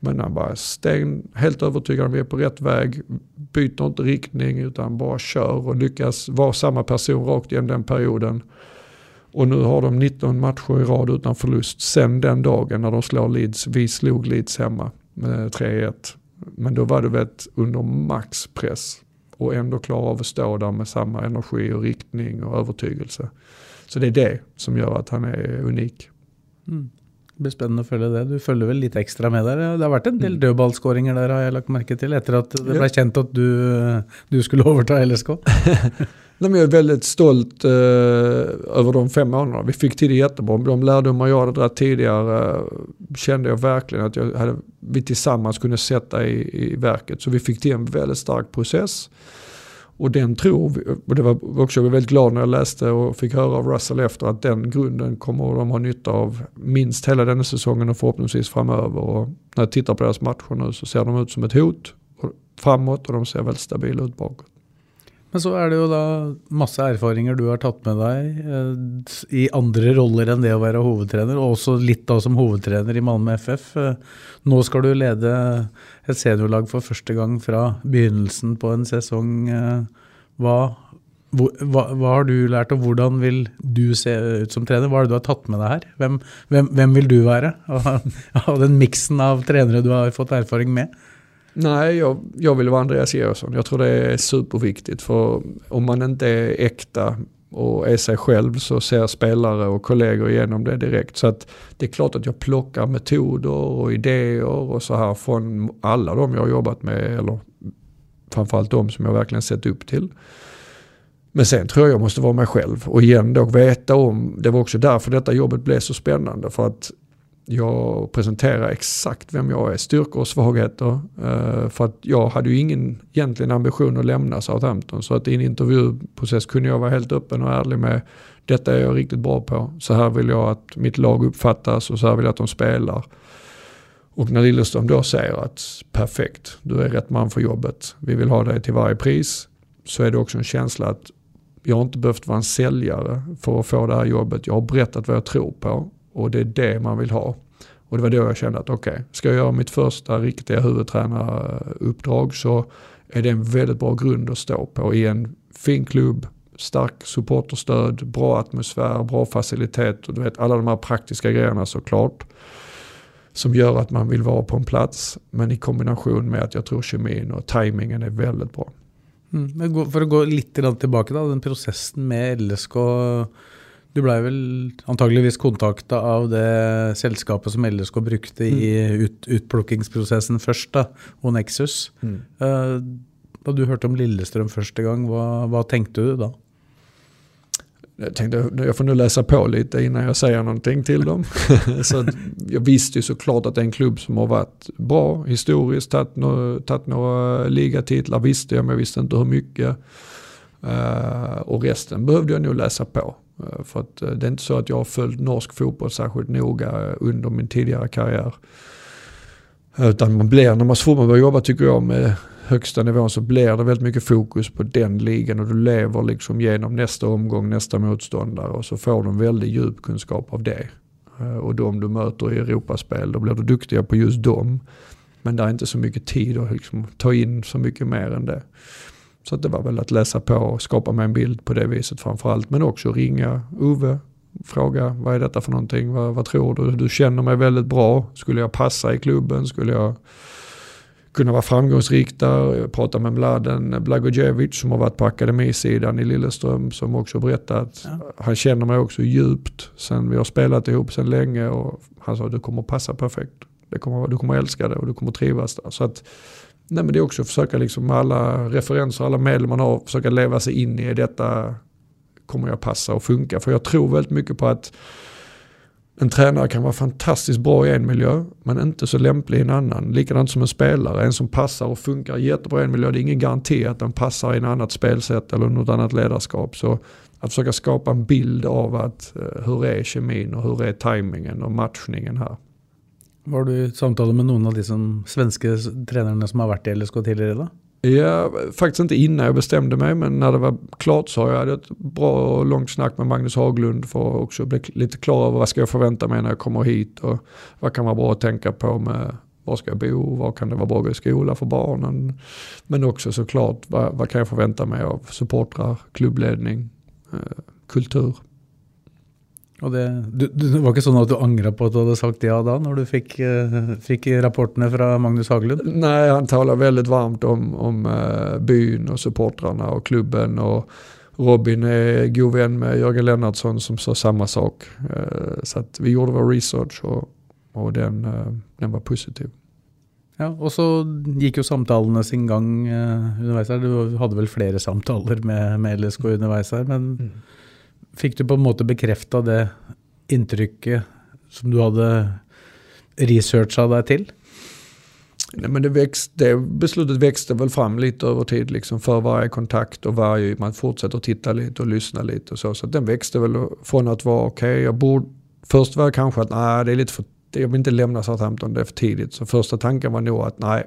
Speaker 3: Men han bara stäng, helt övertygad om att vi är på rätt väg, byter inte riktning utan bara kör och lyckas vara samma person rakt igenom den perioden. Och nu har de 19 matcher i rad utan förlust sen den dagen när de slår Leeds. Vi slog Leeds hemma med 3-1. Men då var det väl under maxpress och ändå klara av att stå där med samma energi och riktning och övertygelse. Så det är det som gör att han är unik.
Speaker 2: Mm. Det blir spännande att följa det. Du följer väl lite extra med där. Det har varit en del mm. dödballskåringar där har jag lagt märke till efter att det blev känt att du, du skulle överta LSK.
Speaker 3: Nej, jag är väldigt stolt eh, över de fem månaderna. Vi fick till det jättebra. De lärdomar jag hade dragit tidigare kände jag verkligen att jag hade, vi tillsammans kunde sätta i, i verket. Så vi fick till en väldigt stark process. Och den tror vi, och det var också jag var väldigt glad när jag läste och fick höra av Russell efter att den grunden kommer de ha nytta av minst hela denna säsongen och förhoppningsvis framöver. Och när jag tittar på deras matcher nu så ser de ut som ett hot framåt och de ser väldigt stabila ut bakåt.
Speaker 2: Men så är det ju då massa erfarenheter du har tagit med dig eh, i andra roller än det att vara huvudtränare och også lite då som huvudtränare i Malmö FF. Nå eh, nu ska du leda ett seniorlag för första gången från begynnelsen på en säsong. Hva, vad, hva har du lärt och hur vill du se ut som tränare? Vad det du har tagit med dig här? Vem, hvem, hvem vill du vara av, den mixen av tränare du har fått erfarenhet med?
Speaker 3: Nej, jag, jag vill vara Andreas Georgsson. Jag tror det är superviktigt. För om man inte är äkta och är sig själv så ser spelare och kollegor igenom det direkt. Så att det är klart att jag plockar metoder och idéer och så här från alla de jag har jobbat med. Eller framförallt de som jag verkligen sett upp till. Men sen tror jag jag måste vara mig själv och igen då veta om, det var också därför detta jobbet blev så spännande. För att jag presenterar exakt vem jag är, styrkor och svagheter. Eh, för att jag hade ju ingen egentligen ambition att lämna Southampton. Så att i en intervjuprocess kunde jag vara helt öppen och ärlig med detta är jag riktigt bra på. Så här vill jag att mitt lag uppfattas och så här vill jag att de spelar. Och när Lilleström då säger att perfekt, du är rätt man för jobbet, vi vill ha dig till varje pris. Så är det också en känsla att jag har inte behövt vara en säljare för att få det här jobbet. Jag har berättat vad jag tror på och det är det man vill ha. Och det var då jag kände att okej, okay, ska jag göra mitt första riktiga huvudtränaruppdrag så är det en väldigt bra grund att stå på i en fin klubb, stark supporterstöd, bra atmosfär, bra facilitet och du vet alla de här praktiska grejerna såklart. Som gör att man vill vara på en plats men i kombination med att jag tror kemin och tajmingen är väldigt bra.
Speaker 2: Mm, men för att gå lite tillbaka då, den processen med LSK du ble vel antageligvis kontakta av det selskapet som LSK brukte mm. i ut, utplukkingsprosessen først, da, og Nexus. Mm. Uh, da du hørte om Lillestrøm første gang, hva, vad tänkte du då?
Speaker 3: Jag tänkte jag får nu läsa på lite innan jag säger någonting till dem. så jag visste ju såklart att det är en klubb som har varit bra historiskt, tagit några, tagit några ligatitlar visste jag men jag visste inte hur mycket. Uh, och resten behövde jag nog läsa på. Eh, för att eh, det är inte så att jag har följt norsk fotboll särskilt noga eh, under min tidigare karriär. Utan man blir, när man får börjar jobba tycker jag med högsta nivån så blir det väldigt mycket fokus på den ligan och du lever liksom genom nästa omgång, nästa motståndare och så får du en väldigt djup kunskap av det. Och de du möter i Europaspel, då blir du duktiga på just dem. Men det är inte så mycket tid att liksom ta in så mycket mer än det. Så det var väl att läsa på och skapa mig en bild på det viset framförallt. Men också ringa Ove, fråga vad är detta för någonting, vad, vad tror du? Du känner mig väldigt bra, skulle jag passa i klubben? Skulle jag kunna vara framgångsrik där. Jag pratade med Mladen Blagojevic som har varit på akademisidan i Lilleström som också berättat ja. han känner mig också djupt sen vi har spelat ihop sen länge och han sa du kommer passa perfekt. Det kommer, du kommer älska det och du kommer trivas där. Så att, nej men det är också att försöka liksom med alla referenser, alla medel man har, försöka leva sig in i detta kommer jag passa och funka. För jag tror väldigt mycket på att en tränare kan vara fantastiskt bra i en miljö men inte så lämplig i en annan. Likadant som en spelare, en som passar och funkar jättebra i en miljö. Det är ingen garanti att den passar i en annat spelsätt eller något annat ledarskap. Så att försöka skapa en bild av att eh, hur är kemin och hur är tajmingen och matchningen här.
Speaker 2: Var du i samtal med någon av de som svenska tränarna som har varit i LSK tidigare då?
Speaker 3: Ja, faktiskt inte innan jag bestämde mig men när det var klart så har jag ett bra och långt snack med Magnus Haglund för att också bli lite klar över vad ska jag förvänta mig när jag kommer hit och vad kan vara bra att tänka på med var ska jag bo, var kan det vara bra att gå i skola för barnen. Men också såklart vad, vad kan jag förvänta mig av supportrar, klubbledning, eh, kultur.
Speaker 2: Och det, du, det var inte så att du ångrade på att du hade sagt ja då när du fick, uh, fick rapporterna från Magnus Haglund?
Speaker 3: Nej, han talar väldigt varmt om, om uh, byn och supportrarna och klubben. Och Robin är god vän med Jörgen Lennartsson som sa samma sak. Uh, så vi gjorde vår research och, och den, den var positiv.
Speaker 2: Ja, och så gick ju samtalen sin gång underveis her. Du hade väl flera samtal med, med LSK underveis her, men mm. Fick du på en måte bekräfta det intrycket som du hade researchat dig till?
Speaker 3: Nej, men det, växt, det beslutet växte väl fram lite över tid liksom för varje kontakt och varje, man fortsätter titta lite och lyssna lite och så. Så den växte väl från att vara okej, okay, jag borde, först var det kanske att nej det är lite för, jag vill inte lämna Southampton, det är för tidigt. Så första tanken var nog att nej,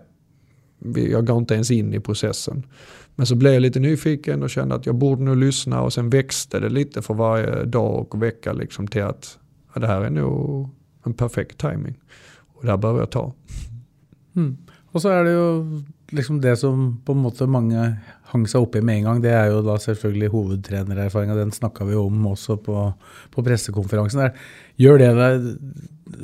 Speaker 3: jag går inte ens in i processen. Men så blev jag lite nyfiken och kände att jag borde nog lyssna och sen växte det lite för varje dag och vecka liksom till att ja, det här är nog en perfekt timing. Och det här behöver jag ta.
Speaker 2: Mm. Och så är det ju liksom det som på en måte många hang sig oppi i med en gång. Det är ju da selvfølgelig huvudtränarerfarenheten. Den snackade vi om också på, på presskonferensen. Der. Gjør det dig,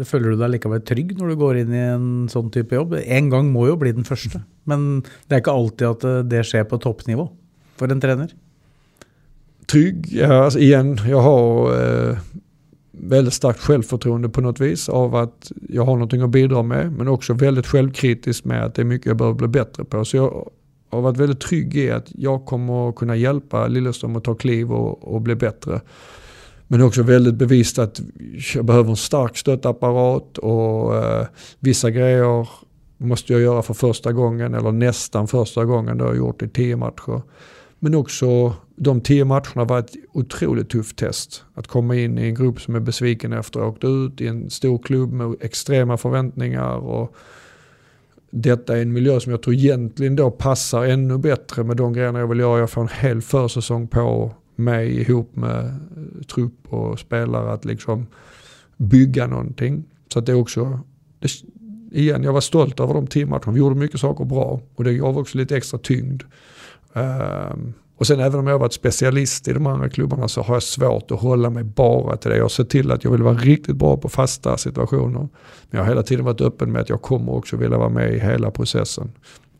Speaker 2: Føler du deg likevel trygg när du går in i en sån typ av jobb? En gång må ju bli den första. Men det är inte alltid att eh, det sker på toppnivå för en tränare.
Speaker 3: Trygg? Ja, altså igen, jag har eh, väldigt starkt självförtroende på något vis av att jag har någonting att bidra med. Men också väldigt självkritisk med att det är mycket jag behöver bli bättre på. Så jag har varit väldigt trygg i att jag kommer att kunna hjälpa Lilleström att ta kliv och, och bli bättre. Men också väldigt bevisst att jag behöver en stark stöttapparat och eh, vissa grejer måste jag göra för första gången eller nästan första gången. Det har jag gjort i tio matcher. Men också de tio matcherna var ett otroligt tufft test. Att komma in i en grupp som är besviken efter att ha åkt ut i en stor klubb med extrema förväntningar. Och detta är en miljö som jag tror egentligen då passar ännu bättre med de grejerna jag vill göra. Jag får en hel försäsong på mig ihop med trupp och spelare att liksom bygga någonting. Så att det också, det, igen jag var stolt över de tio matcherna. Vi gjorde mycket saker bra och det gav också lite extra tyngd. Um, och sen även om jag har varit specialist i de andra klubbarna så har jag svårt att hålla mig bara till det. Jag har sett till att jag vill vara riktigt bra på fasta situationer. Men jag har hela tiden varit öppen med att jag kommer också vilja vara med i hela processen.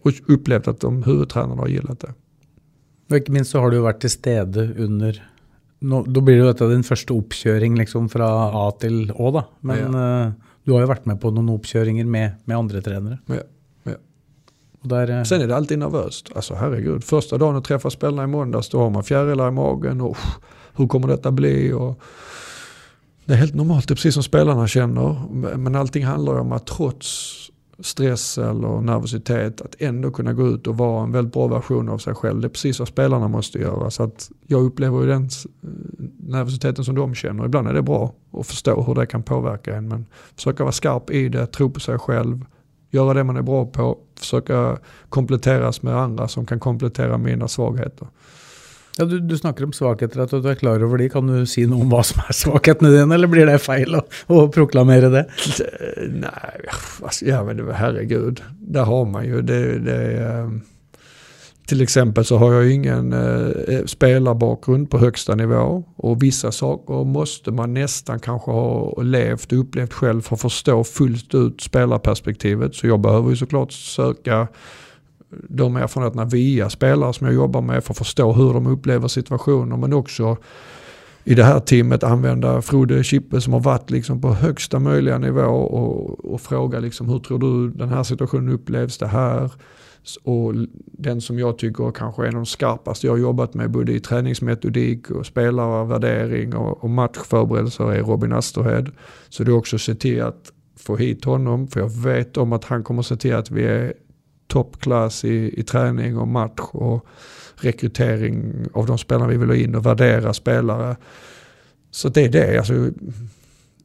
Speaker 3: Och upplevt att de huvudtränarna har gillat det.
Speaker 2: Och inte minst så har du varit till stede under då blir det ju din första uppkörning liksom från A till Å då. Men ja. uh, du har ju varit med på några uppkörningar med, med andra tränare.
Speaker 3: Ja.
Speaker 2: Där,
Speaker 3: Sen är det alltid nervöst. Alltså herregud, första dagen att träffa spelarna i måndags då har man fjärilar i magen och hur kommer detta bli? Och det är helt normalt, det är precis som spelarna känner. Men allting handlar om att trots stress eller nervositet att ändå kunna gå ut och vara en väldigt bra version av sig själv. Det är precis vad spelarna måste göra. Så att jag upplever ju den eh, nervositeten som de känner. Ibland är det bra att förstå hur det kan påverka en. Men försöka vara skarp i det, tro på sig själv, göra det man är bra på, försöka kompletteras med andra som kan komplettera mina svagheter.
Speaker 2: Ja, du, du snakker om svakheter, at du er klar over de. Kan du si noe om hva som er svakhetene dine, eller blir det feil å, å proklamere det?
Speaker 3: det nej, ja men herregud, där har man ju det. det eh, till exempel så har jag ingen eh, eh, spelarbakgrund på högsta nivå och vissa saker måste man nästan kanske ha levt och upplevt själv för att förstå fullt ut spelarperspektivet. Så jag behöver ju såklart söka de erfarenheterna via spelare som jag jobbar med för att förstå hur de upplever situationer men också i det här teamet använda Frode Chippe som har varit liksom på högsta möjliga nivå och, och fråga liksom, hur tror du den här situationen upplevs det här? Och den som jag tycker kanske är en av de skarpaste jag har jobbat med både i träningsmetodik och spelarvärdering och, och matchförberedelser är Robin Asterhed. Så det är också att se till att få hit honom för jag vet om att han kommer se till att vi är toppklass i, i träning och match och rekrytering av de spelarna vi vill ha in och värdera spelare. Så det är det. Alltså,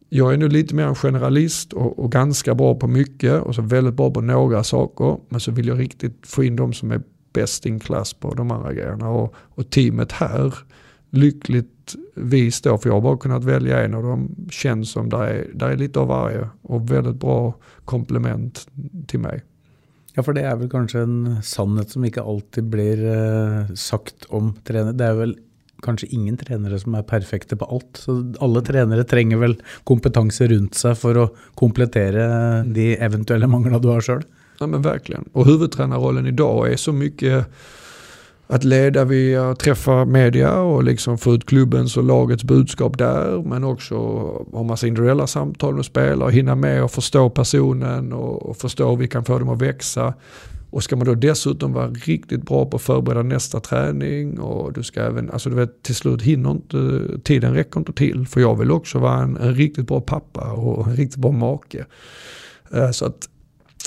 Speaker 3: jag är nu lite mer en generalist och, och, ganska bra på mycket och så väldigt bra på några saker. Men så vill jag riktigt få in de som är bäst in klass på de andra grejerna. Och, och teamet här, lyckligtvis då, för jag har bara kunnat välja en av dem, känns som där är, där är lite av varje och väldigt bra komplement till mig.
Speaker 2: Ja, för det är väl kanske en sannhet som inte alltid blir eh, sagt om tränare. Det är väl kanskje ingen trenere som er perfekte på alt. Så alle trenere trenger vel kompetanse rundt seg for å komplettere de eventuelle manglene du har sjøl.
Speaker 3: Ja, men verkligen. Och huvudtränarrollen idag är så mycket att leda via träffa media och liksom få ut klubbens och lagets budskap där. Men också ha massa individuella samtal med spelare, hinna med och förstå personen och, förstå hur vi kan få dem att växa. Och ska man då dessutom vara riktigt bra på att förbereda nästa träning och du ska även, alltså du vet till slut hinner inte, tiden räcker inte till. För jag vill också vara en, en riktigt bra pappa och en riktigt bra make. Eh, så att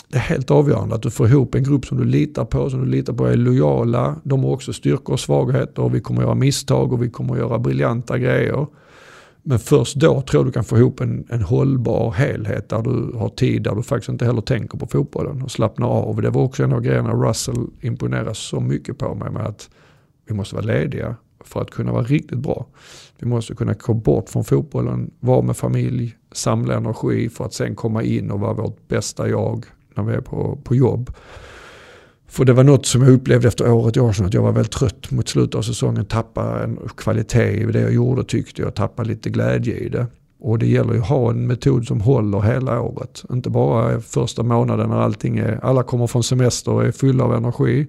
Speaker 3: det är helt avgörande att du får ihop en grupp som du litar på, som du litar på är lojala. De har också styrkor och svagheter och vi kommer göra misstag och vi kommer göra briljanta grejer. Men först då tror jag du kan få ihop en, en hållbar helhet där du har tid där du faktiskt inte heller tänker på fotbollen och slappnar av. Det var också en av grejerna Russell imponerade så mycket på mig med att vi måste vara lediga för att kunna vara riktigt bra. Vi måste kunna komma bort från fotbollen, vara med familj, samla energi för att sen komma in och vara vårt bästa jag när vi är på, på jobb. För det var något som jag upplevde efter året i Arsenal, att jag var väldigt trött mot slutet av säsongen. Tappade en kvalitet i det jag gjorde tyckte jag, Tappade lite glädje i det. Och det gäller ju att ha en metod som håller hela året. Inte bara första månaden när allting är, alla kommer från semester och är fulla av energi.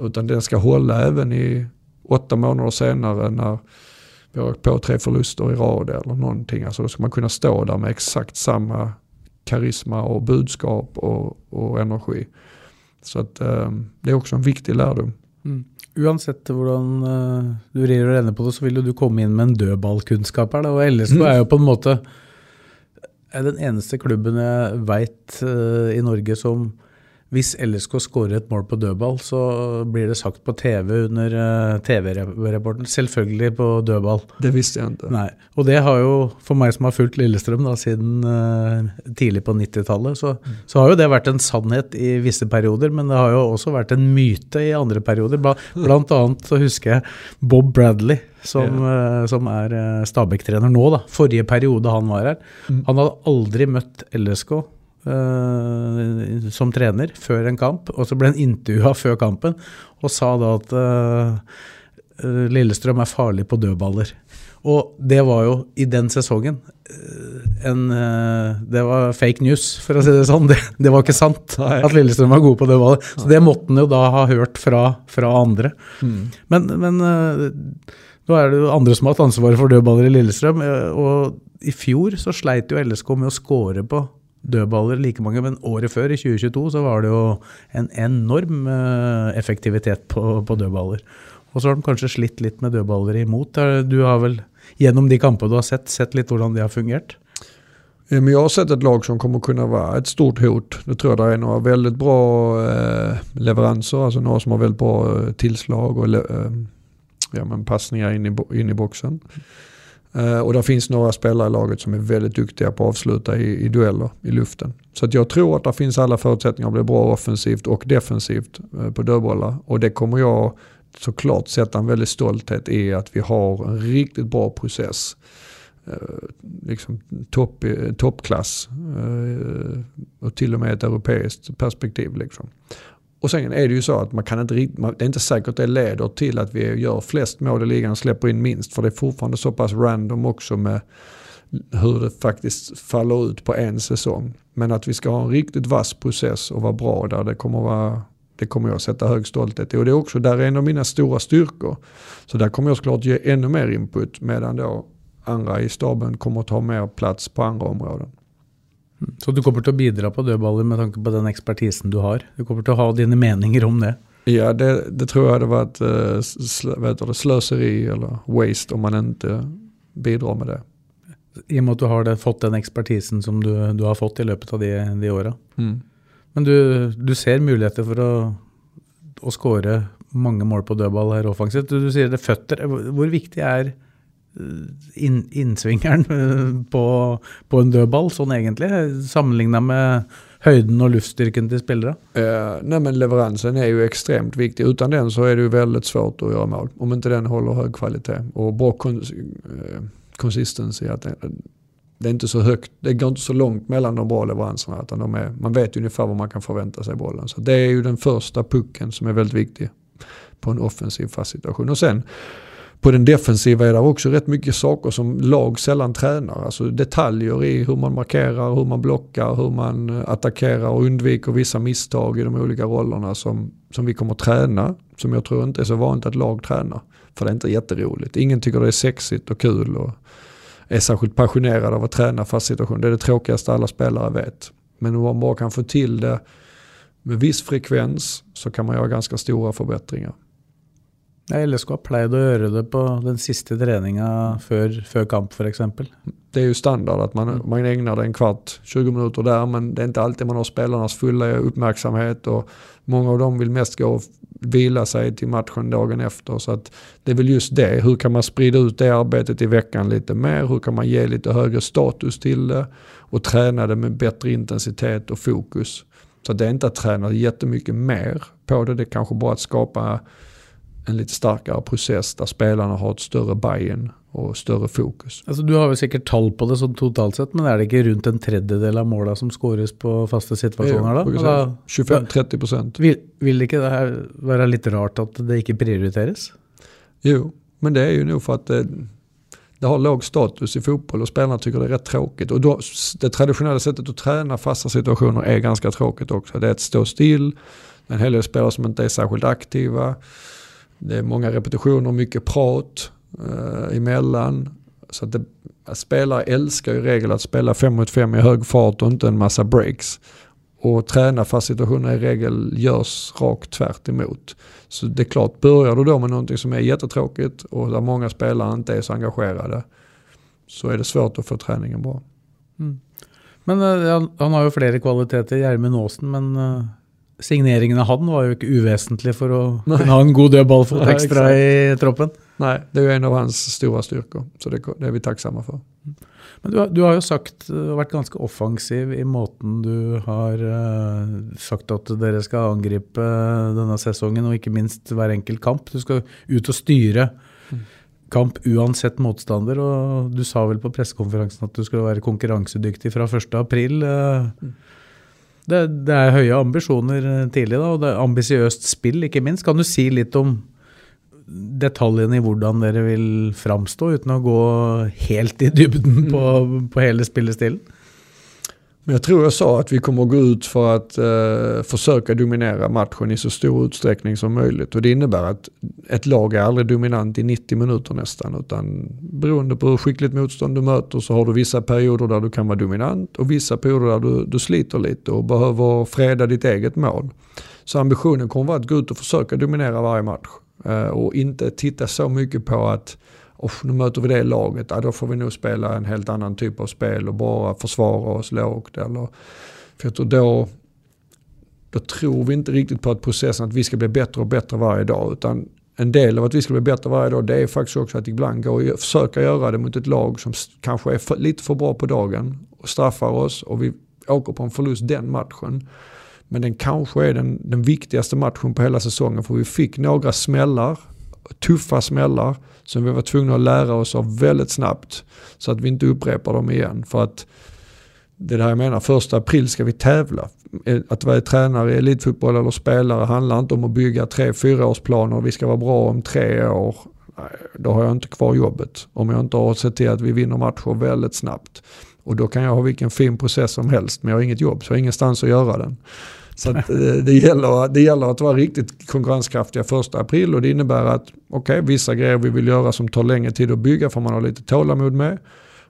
Speaker 3: Utan den ska hålla även i åtta månader senare när vi har på tre förluster i rad eller någonting. Alltså då ska man kunna stå där med exakt samma karisma och budskap och, och energi. Så att, eh, det är också en viktig lärdom.
Speaker 2: Mm. Uansett hvordan uh, du rir og renner på det, så vil jo du komme inn med en dødballkunnskap her. Da. Og LSK mm. er jo på en måte den eneste klubben jeg veit uh, i Norge som hvis LSK skårer et mål på dødball, så blir det sagt på TV under uh, TV-rapporten. Selvfølgelig på dødball.
Speaker 3: Det visste jeg ikke.
Speaker 2: Nei. Og det har jo, for meg som har fulgt Lillestrøm da, siden uh, tidlig på 90-tallet, så, mm. så, har jo det vært en sannhet i visse perioder, men det har jo også vært en myte i andre perioder. Blant annet så husker jeg Bob Bradley. Som, yeah. uh, som er Stabæk-trener nå, da. Forrige periode han var her. Mm. Han hadde aldri møtt LSK uh, som trener før en kamp, og så ble han intervjua før kampen og sa da at uh, Lillestrøm er farlig på dødballer. Og det var jo i den sesongen en Det var fake news, for å si det sånn. Det, det var ikke sant at Lillestrøm var gode på dødballer. Så det måtte han jo da ha hørt fra, fra andre. Mm. Men, men nå er det jo andre som har hatt ansvaret for dødballer i Lillestrøm. Og i fjor så sleit jo LSK med å score på dødballer like mange, men året før, i 2022, så var det jo en enorm eh, effektivitet på, på dødballer. Og så har de kanskje slitt litt med dødballer imot. Eh, du har vel gjennom de kampene du har sett, sett litt hvordan de har fungert?
Speaker 3: Men jag har sett ett lag som kommer kunna vara ett stort hot. Det tror jag det är några väldigt bra eh, leveranser, alltså några som har väldigt bra tillslag och ja, men passningar in i, in i boxen. Eh, och det finns några spelare i laget som är väldigt duktiga på att avsluta i, i dueller i luften. Så att jag tror att det finns alla förutsättningar att bli bra offensivt och defensivt eh, på dödbollar. Och det kommer jag såklart sätta en väldigt stolthet i att vi har en riktigt bra process. Eh, liksom topp, toppklass och till och med ett europeiskt perspektiv. Liksom. Och sen är det ju så att man kan inte, det är inte säkert att det leder till att vi gör flest mål i ligan och släpper in minst. För det är fortfarande så pass random också med hur det faktiskt faller ut på en säsong. Men att vi ska ha en riktigt vass process och vara bra där, det kommer, vara, det kommer jag sätta hög stolthet i. Och det är också där är en av mina stora styrkor. Så där kommer jag såklart ge ännu mer input medan då andra i staben kommer att ta mer plats på andra områden.
Speaker 2: Så du kommer til å bidra på dødballer med tanke på den ekspertisen du har? Du kommer til å ha dine meninger om det?
Speaker 3: Ja, det, det tror jag hade varit uh, slö, det, slöseri eller waste om man inte bidrar med det.
Speaker 2: I och med att du har det, fått den expertisen som du, du har fått i löpet av de, de åren.
Speaker 3: Mm.
Speaker 2: Men du, du ser möjligheter för att, att skåre många mål på dödball här offensivt. Du, du säger det fötter. Hur viktigt är in, innsvingeren på, på en dødball, sånn egentlig, sammenligna med höjden och luftstyrkan till spelare?
Speaker 3: Eh, nej men leveransen är ju extremt viktig. Utan den så är det ju väldigt svårt att göra mål. Om inte den håller hög kvalitet. Och bra kons konsistens eh, consistency. Att det, det, är inte så högt, det går inte så långt mellan de bra leveranserna. Utan de är, man vet ungefär vad man kan förvänta sig bollen. Så det är ju den första pucken som är väldigt viktig på en offensiv fast situation. Och sen på den defensiva är det också rätt mycket saker som lag sällan tränar. Alltså detaljer i hur man markerar, hur man blockar, hur man eh, attackerar och undviker vissa misstag i de olika rollerna som, som vi kommer träna. Som jag tror inte är så vanligt att lag tränar. För det är inte jätteroligt. Ingen tycker det är sexigt och kul och är särskilt passionerad av att träna fast situation. Det är det tråkigaste alla spelare vet. Men om man bara kan få till det med viss frekvens så kan man göra ganska stora förbättringar.
Speaker 2: LSK har pleid å gjøre det på den sista träningen før, før kamp f.eks.
Speaker 3: Det är ju standard att man, mm. man ägnar det en kvart, 20 minuter där men det är inte alltid man har spelarnas fulla uppmärksamhet och många av dem vill mest gå och vila sig till matchen dagen efter. Så att det är väl just det, hur kan man sprida ut det arbetet i veckan lite mer? Hur kan man ge lite högre status till det och träna det med bättre intensitet och fokus? Så det är inte att träna jättemycket mer på det, det är kanske bara att skapa en lite starkare process där spelarna har ett större buy-in och större fokus.
Speaker 2: Alltså, du har väl säkert tal på det som totalt sett, men är det inte runt en tredjedel av målen som skåres på fasta situationer?
Speaker 3: Ja, 25-30 procent.
Speaker 2: Vill, vill inte det här vara lite rart att det inte prioriteras?
Speaker 3: Jo, men det är ju nog för att det, det har låg status i fotboll och spelarna tycker det är rätt tråkigt. Och då, det traditionella sättet att träna fasta situationer är ganska tråkigt också. Det är att stå still, en hel del spelare som inte är särskilt aktiva. Det är många repetitioner, mycket prat eh, emellan. Så att det, spelare älskar i regel att spela 5 mot 5 i hög fart och inte en massa breaks. Och träna fast situationer i regel görs rakt tvärt emot. Så det är klart, börjar du då med någonting som är jättetråkigt och där många spelare inte är så engagerade så är det svårt att få träningen bra.
Speaker 2: Mm. Men uh, han har ju flera kvaliteter, Gjermund Aasen, men uh, signeringen av han var ju inte uvesentlig för att kunna ha en god dödballfot extra i troppen.
Speaker 3: Nej, det är ju en av hans stora styrkor, så det, det är vi tacksamma för.
Speaker 2: Men du, du har ju sagt, varit ganska offensiv i måten du har uh, sagt att ni ska angripa denna säsongen och inte minst varje enkel kamp. Du ska ut och styra mm. kamp oavsett motståndare och du sa väl på presskonferensen att du skulle vara konkurrensdyktig från 1 april. Uh, mm. Det, det, er høye ambisjoner tidlig, da, og det er ambisiøst spill, ikke minst. Kan du si litt om detaljene i hvordan dere vil framstå, uten å gå helt i dybden på, på hele spillestilen?
Speaker 3: Men jag tror jag sa att vi kommer att gå ut för att eh, försöka dominera matchen i så stor utsträckning som möjligt. Och det innebär att ett lag är aldrig dominant i 90 minuter nästan. Utan beroende på hur skickligt motstånd du möter så har du vissa perioder där du kan vara dominant och vissa perioder där du, du sliter lite och behöver freda ditt eget mål. Så ambitionen kommer vara att gå ut och försöka dominera varje match. Eh, och inte titta så mycket på att och nu möter vi det laget, ja, då får vi nog spela en helt annan typ av spel och bara försvara oss lågt. Eller, för jag tror då, då tror vi inte riktigt på att processen att vi ska bli bättre och bättre varje dag. Utan en del av att vi ska bli bättre varje dag det är faktiskt också att ibland gå och försöka göra det mot ett lag som kanske är för, lite för bra på dagen och straffar oss och vi åker på en förlust den matchen. Men den kanske är den, den viktigaste matchen på hela säsongen för vi fick några smällar, tuffa smällar som vi var tvungna att lära oss av väldigt snabbt så att vi inte upprepar dem igen. För att det är det här jag menar, första april ska vi tävla. Att vara tränare i elitfotboll eller spelare handlar inte om att bygga tre fyraårsplaner och vi ska vara bra om tre år. Då har jag inte kvar jobbet. Om jag inte har sett till att vi vinner matcher väldigt snabbt. Och då kan jag ha vilken fin process som helst men jag har inget jobb så jag har ingenstans att göra den. Så att, eh, det, gäller, det gäller att vara riktigt konkurrenskraftiga första april och det innebär att okej, okay, vissa grejer vi vill göra som tar längre tid att bygga får man ha lite tålamod med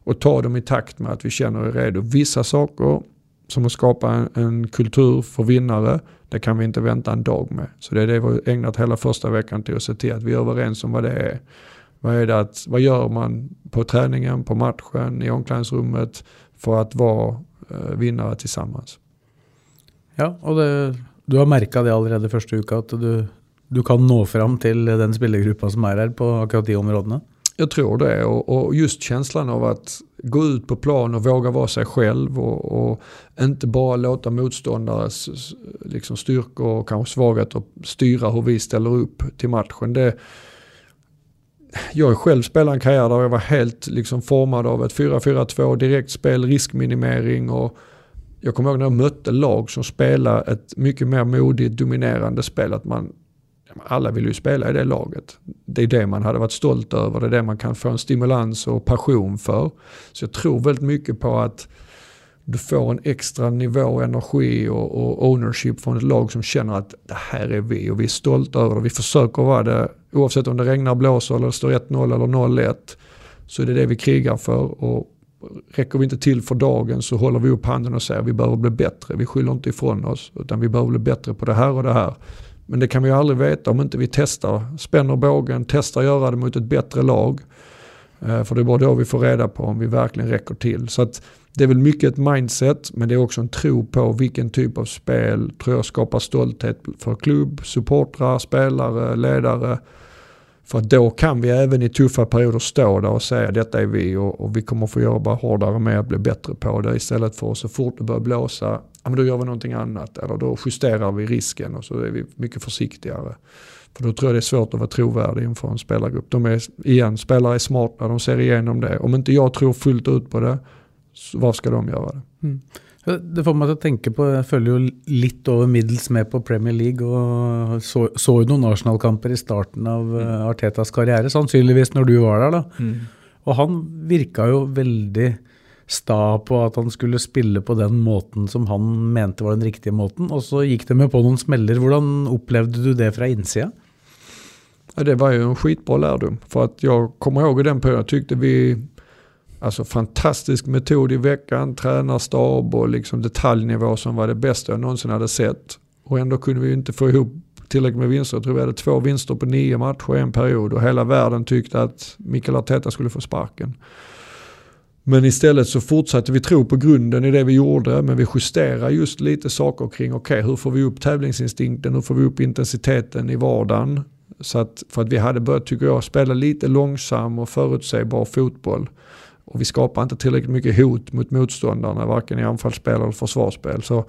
Speaker 3: och ta dem i takt med att vi känner oss redo. Vissa saker som att skapa en, en, kultur för vinnare, det kan vi inte vänta en dag med. Så det är det vi har ägnat hela första veckan till att se till att vi är överens om vad det är. Vad, är det att, vad gör man på träningen, på matchen, i omklädningsrummet för att vara eh, vinnare tillsammans?
Speaker 2: Ja, och det, du har märkt det allerede första veckan att du, du kan nå fram till den spelargruppen som är här på akkurat de områdena?
Speaker 3: Jag tror det och, och, just känslan av att gå ut på plan och våga vara sig själv och, och inte bara låta motståndares liksom styrkor och kanske svagheter styra hur vi ställer upp till matchen. Det, jag har själv spelat en karriär där jag var helt liksom formad av ett 4-4-2, direktspel, riskminimering och jag kommer ihåg när jag mötte lag som spelade ett mycket mer modigt, dominerande spel. Att man, alla vill ju spela i det laget. Det är det man hade varit stolt över, det är det man kan få en stimulans och passion för. Så jag tror väldigt mycket på att du får en extra nivå energi och, och, ownership från ett lag som känner att det här är vi och vi är stolta över det. Vi försöker vara det oavsett om det regnar, blåser eller det står 1-0 eller 0-1. Så är det det vi krigar för och räcker vi inte till för dagen så håller vi upp handen och säger att vi behöver bli bättre. Vi skyller inte ifrån oss utan vi behöver bli bättre på det här och det här. Men det kan vi ju aldrig veta om inte vi testar, spänner bågen, testar göra det mot ett bättre lag. Eh, för det är bara då vi får reda på om vi verkligen räcker till. Så att det är väl mycket ett mindset men det är också en tro på vilken typ av spel tror jag skapar stolthet för klubb, supportrar, spelare, ledare. För då kan vi även i tuffa perioder stå där och säga detta är vi och, och vi kommer få jobba hårdare med att bli bättre på det istället för att så fort det börjar blåsa, ja, men då gör vi någonting annat eller då justerar vi risken och så är vi mycket försiktigare. För då tror jag det är svårt att vara trovärdig inför en spelargrupp. De är, igen, spelare är smarta, de ser igenom det. Om inte jag tror fullt ut på det, var ska de göra det? Mm.
Speaker 2: Det får meg til å tenke på Jeg følger jo litt over middels med på Premier League og så, så jo noen Arsenal-kamper i starten av mm. Eh, Artetas karriere, sannsynligvis når du var der. da. Mm. Og han virka jo veldig sta på at han skulle spille på den måten som han mente var den riktige måten, og så gikk det med på noen smeller. Hvordan opplevde du det fra innsida?
Speaker 3: Ja, det var ju en skitbra lärdom. För att jag kommer ihåg den perioden, jag tyckte vi Alltså fantastisk metod i veckan, tränarstab och liksom detaljnivå som var det bästa jag någonsin hade sett. Och ändå kunde vi inte få ihop tillräckligt med vinster. Jag tror vi hade två vinster på nio matcher i en period och hela världen tyckte att Mikael Arteta skulle få sparken. Men istället så fortsatte vi tro på grunden i det vi gjorde men vi justerade just lite saker kring okej okay, hur får vi upp tävlingsinstinkten, hur får vi upp intensiteten i vardagen. Så att, för att vi hade börjat, tycker jag, spela lite långsam och förutsägbar fotboll. Och vi skapar inte tillräckligt mycket hot mot motståndarna, varken i anfallsspel eller försvarsspel. Så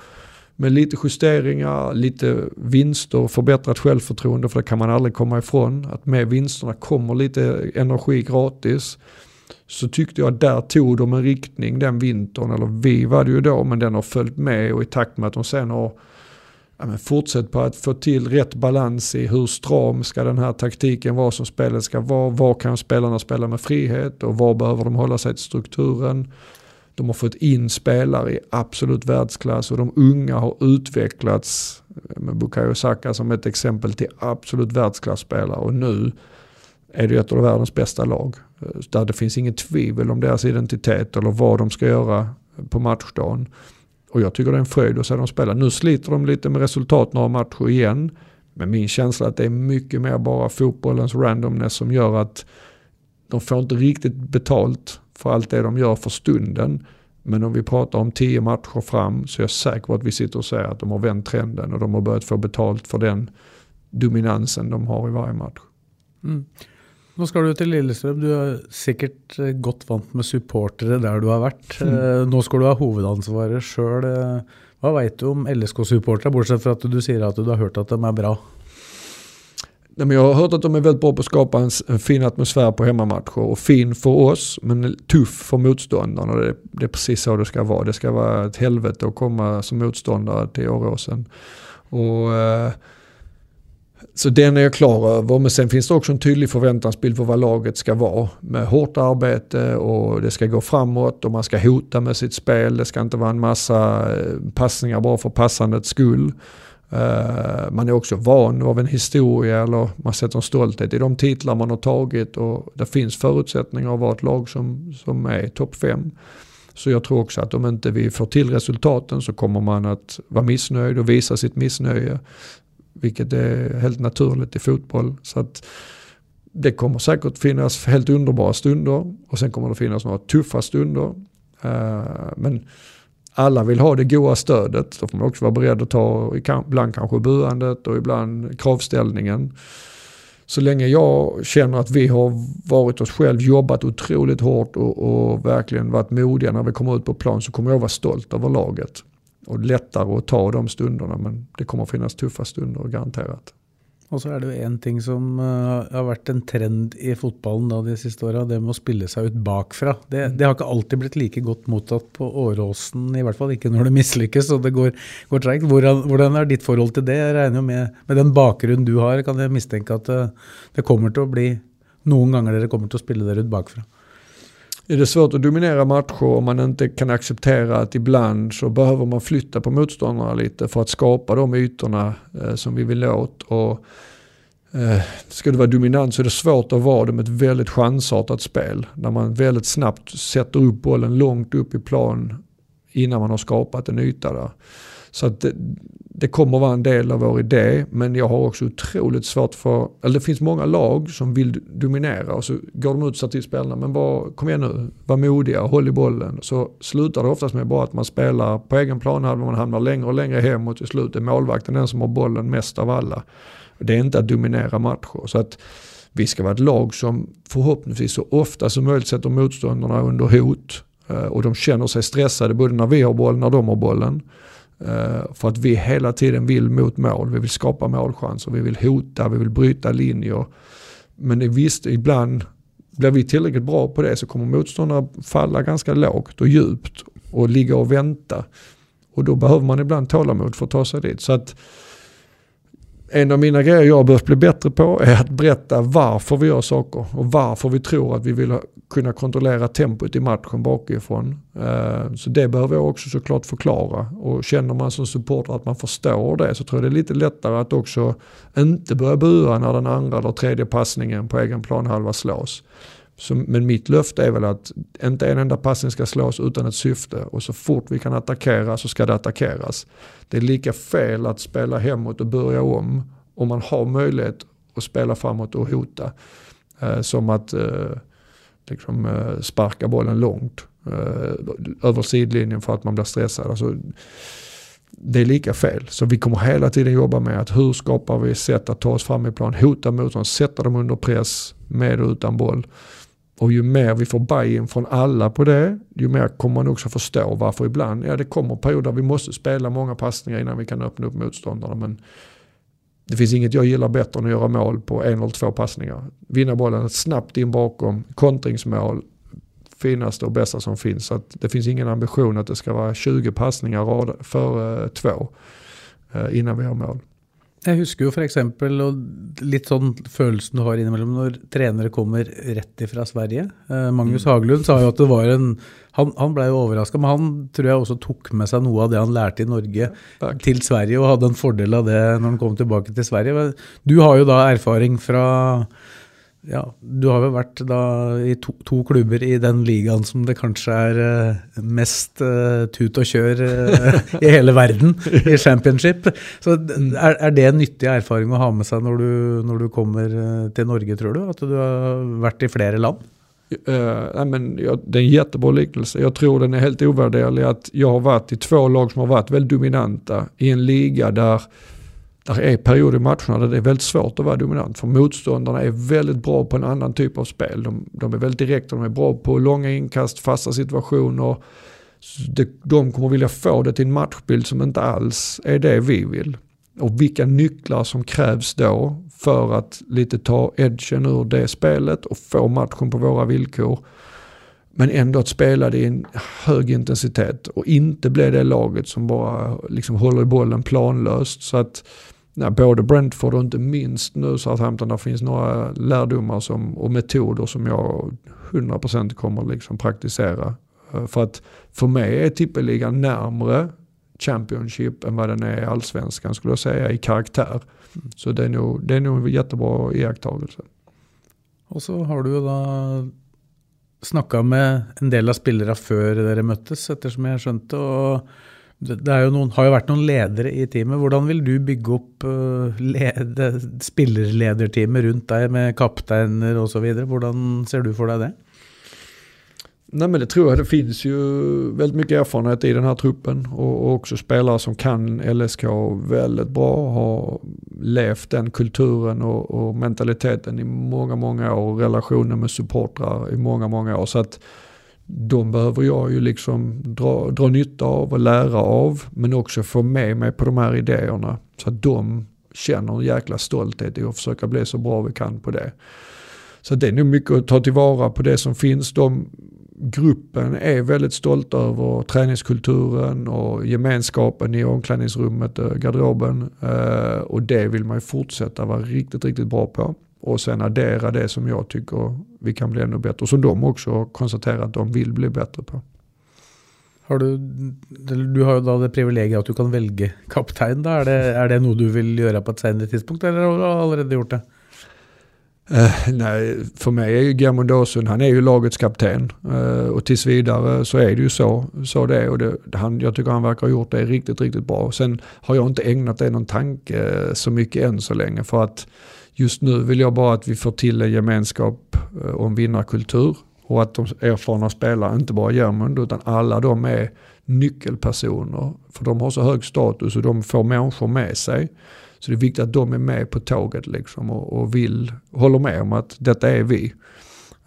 Speaker 3: med lite justeringar, lite vinster, förbättrat självförtroende, för det kan man aldrig komma ifrån. Att med vinsterna kommer lite energi gratis. Så tyckte jag att där tog de en riktning den vintern, eller vi var det ju då, men den har följt med och i takt med att de sen har ja, men fortsätt på att få till rätt balans i hur stram ska den här taktiken vara som spelet ska vara. Var kan spelarna spela med frihet och var behöver de hålla sig till strukturen. De har fått in spelare i absolut världsklass och de unga har utvecklats med Bukayo Saka som ett exempel till absolut världsklasspelare och nu är det ett av världens bästa lag. Där det finns inget tvivel om deras identitet eller vad de ska göra på matchdagen. Och jag tycker det är en fröjd att se dem spela. Nu sliter de lite med resultat några matcher igen. Men min känsla är att det är mycket mer bara fotbollens randomness som gör att de får inte riktigt betalt för allt det de gör för stunden. Men om vi pratar om tio matcher fram så är jag säker på att vi sitter och säger att de har vänt trenden och de har börjat få betalt för den dominansen de har i varje match. Mm.
Speaker 2: Nå skal du til Lillestrøm. Du er sikkert eh, godt vant med supportere der du har vært. Eh, Nå skal du ha hovedansvaret sjøl. Hva veit du om LSK-supportere, bortsett fra at du sier at du har hørt at de er bra?
Speaker 3: Jag har hört att de är väldigt bra på att skapa en, fin atmosfär på hemmamatcher. Och fin för oss, men tuff för motståndarna. Det, det är precis så det ska vara. Det ska vara ett helvete att komma som motståndare till Åråsen. Och, eh, så den är jag klar över. Men sen finns det också en tydlig förväntansbild för vad laget ska vara. Med hårt arbete och det ska gå framåt och man ska hota med sitt spel. Det ska inte vara en massa eh, passningar bara för passandets skull. Eh, man är också van av en historia eller man sätter en stolthet i de titlar man har tagit och det finns förutsättningar att vara ett lag som, som är topp fem. Så jag tror också att om inte vi får till resultaten så kommer man att vara missnöjd och visa sitt missnöje. Vilket är helt naturligt i fotboll. Så att det kommer säkert finnas helt underbara stunder och sen kommer det finnas några tuffa stunder. Eh, men alla vill ha det goda stödet. Då får man också vara beredd att ta ibland kanske buandet och ibland kravställningen. Så länge jag känner att vi har varit oss själv, jobbat otroligt hårt och, och verkligen varit modiga när vi kommer ut på plan så kommer jag vara stolt över laget. Och lättare att ta de stunderna men det kommer finnas tuffa stunder garanterat.
Speaker 2: Og så er det én ting som eh, har vært en trend i fotballen da de siste åra, det med å spille seg ut bakfra. Det, det har ikke alltid blitt like godt mottatt på Åråsen, i hvert fall ikke når det mislykkes og det går, går treigt. Hvordan, hvordan er ditt forhold til det? Jeg regner jo med, med den bakgrunnen du har, kan jeg mistenke at det, det kommer til å bli noen ganger dere kommer til å spille dere ut bakfra.
Speaker 3: Är det svårt att dominera matcher om man inte kan acceptera att ibland så behöver man flytta på motståndarna lite för att skapa de ytorna eh, som vi vill åt. Och, eh, ska du vara dominant så är det svårt att vara det med ett väldigt chansartat spel. När man väldigt snabbt sätter upp bollen långt upp i plan innan man har skapat en yta där. Så att det, det kommer vara en del av vår idé men jag har också otroligt svårt för, eller det finns många lag som vill dominera och så går de ut så till spelarna, men var, kom igen nu, var modiga, håll i bollen. Så slutar det oftast med bara att man spelar på egen planhalva, man hamnar längre och längre hem och till slut är målvakten den som har bollen mest av alla. Det är inte att dominera matcher. Så att vi ska vara ett lag som förhoppningsvis så ofta som möjligt sätter motståndarna under hot. Eh, och de känner sig stressade både när vi har bollen och när de har bollen. Eh, för att vi hela tiden vill mot mål. Vi vill skapa målchanser, vi vill hota, vi vill bryta linjer. Men visst, ibland blir vi tillräckligt bra på det så kommer motståndarna falla ganska lågt och djupt och ligga och vänta. Och då behöver man ibland tålamod för att ta sig dit. Så att en av mina grejer jag har behövt bli bättre på är att berätta varför vi gör saker och varför vi tror att vi vill kunna kontrollera tempot i matchen bakifrån. Eh, så det behöver jag också såklart förklara och känner man som supporter att man förstår det så tror jag det är lite lättare att också inte börja bua när den andra eller tredje passningen på egen planhalva slås. Så, men mitt löfte är väl att inte en enda passning ska slås utan ett syfte och så fort vi kan attackera så ska det attackeras. Det är lika fel att spela hemåt och börja om om man har möjlighet att spela framåt och hota. Eh, som att eh, liksom, eh, sparka bollen långt eh, över sidlinjen för att man blir stressad. Alltså, det är lika fel. Så vi kommer hela tiden jobba med att hur skapar vi sätt att ta oss fram i plan, hota motståndaren, sätta dem under press med och utan boll. Och ju mer vi får buy-in från alla på det, ju mer kommer man också förstå varför ibland, ja det kommer perioder där vi måste spela många passningar innan vi kan öppna upp motståndarna. Men det finns inget jag gillar bättre än att göra mål på en eller två passningar. Vinna bollen snabbt in bakom, kontringsmål, finaste och bästa som finns. Så att det finns ingen ambition att det ska vara 20 passningar före två eh, innan vi har mål.
Speaker 2: Jeg husker jo f.eks. litt sånn følelsen du har innimellom når trenere kommer rett ifra Sverige. Eh, Magnus Haglund sa jo at det var en Han, han blei jo overraska, men han tror jeg også tok med seg noe av det han lærte i Norge
Speaker 3: Takk.
Speaker 2: til Sverige, og hadde en fordel av det når han kom tilbake til Sverige. Du har jo da erfaring fra ja, Du har jo vært da i to, to klubber i den ligaen som det kanskje er eh, mest uh, tut og kjør uh, i hele verden, i championship. Så er, er det en nyttig erfaring å ha med seg når du, når du kommer till til Norge, tror du? At du har vært i flere land?
Speaker 3: Uh, nej, men jag, det är en jättebra liknelse. Jag tror den är helt ovärderlig att jag har varit i två lag som har varit väldigt dominanta i en liga där där är perioder i matcherna där det är väldigt svårt att vara dominant. För motståndarna är väldigt bra på en annan typ av spel. De, de är väldigt direkta, de är bra på långa inkast, fasta situationer. Det, de kommer vilja få det till en matchbild som inte alls är det vi vill. Och vilka nycklar som krävs då för att lite ta edgen ur det spelet och få matchen på våra villkor. Men ändå att spela det i en hög intensitet och inte bli det laget som bara liksom håller i bollen planlöst. Så att nej, både Brentford och inte minst nu Southampton, där finns några lärdomar som, och metoder som jag 100% kommer liksom praktisera. Eh, för att för mig är tippeligan närmre Championship än vad den är i allsvenskan skulle jag säga i karaktär. Så det är nog, det är nog en jättebra iakttagelse.
Speaker 2: Och så har du då snakka med en del av spelarna før dere møttes, eftersom jag skjønte. Og det er jo noen, har ju varit någon ledare i teamet. Hur vill du bygga upp uh, øh, spillerlederteamet runt dig med kapteiner osv.? Hur ser du for deg det?
Speaker 3: Nej men det tror jag. Det finns ju väldigt mycket erfarenhet i den här truppen och också spelare som kan LSK väldigt bra. Har levt den kulturen och, och mentaliteten i många, många år. Relationen med supportrar i många, många år. Så att de behöver jag ju liksom dra, dra nytta av och lära av. Men också få med mig på de här idéerna. Så att de känner en jäkla stolthet i att försöka bli så bra vi kan på det. Så det är nog mycket att ta tillvara på det som finns. De gruppen är väldigt stolt över träningskulturen och gemenskapen i omklädningsrummet, och garderoben. Eh, och det vill man ju fortsätta vara riktigt, riktigt bra på. Och sen addera det som jag tycker vi kan bli ännu bättre. Och som de också konstaterar att de vill bli bättre på.
Speaker 2: Har du, du har ju då det privilegiet att du kan välja kapten. Är det, är det något du vill göra på ett senare tidspunkt eller har du redan gjort det?
Speaker 3: Uh, nej, för mig är ju Germund Åsund, han är ju lagets kapten. Uh, och tills vidare så är det ju så, så det är. Och det, han, jag tycker han verkar ha gjort det riktigt, riktigt bra. Sen har jag inte ägnat det någon tanke eh, så mycket än så länge. För att just nu vill jag bara att vi får till en gemenskap uh, och en vinnarkultur. Och att de erfarna spelarna, inte bara Germund, utan alla de är nyckelpersoner. För de har så hög status och de får människor med sig. Så det är viktigt att de är med på tåget liksom och, och vill, håller med om att detta är vi.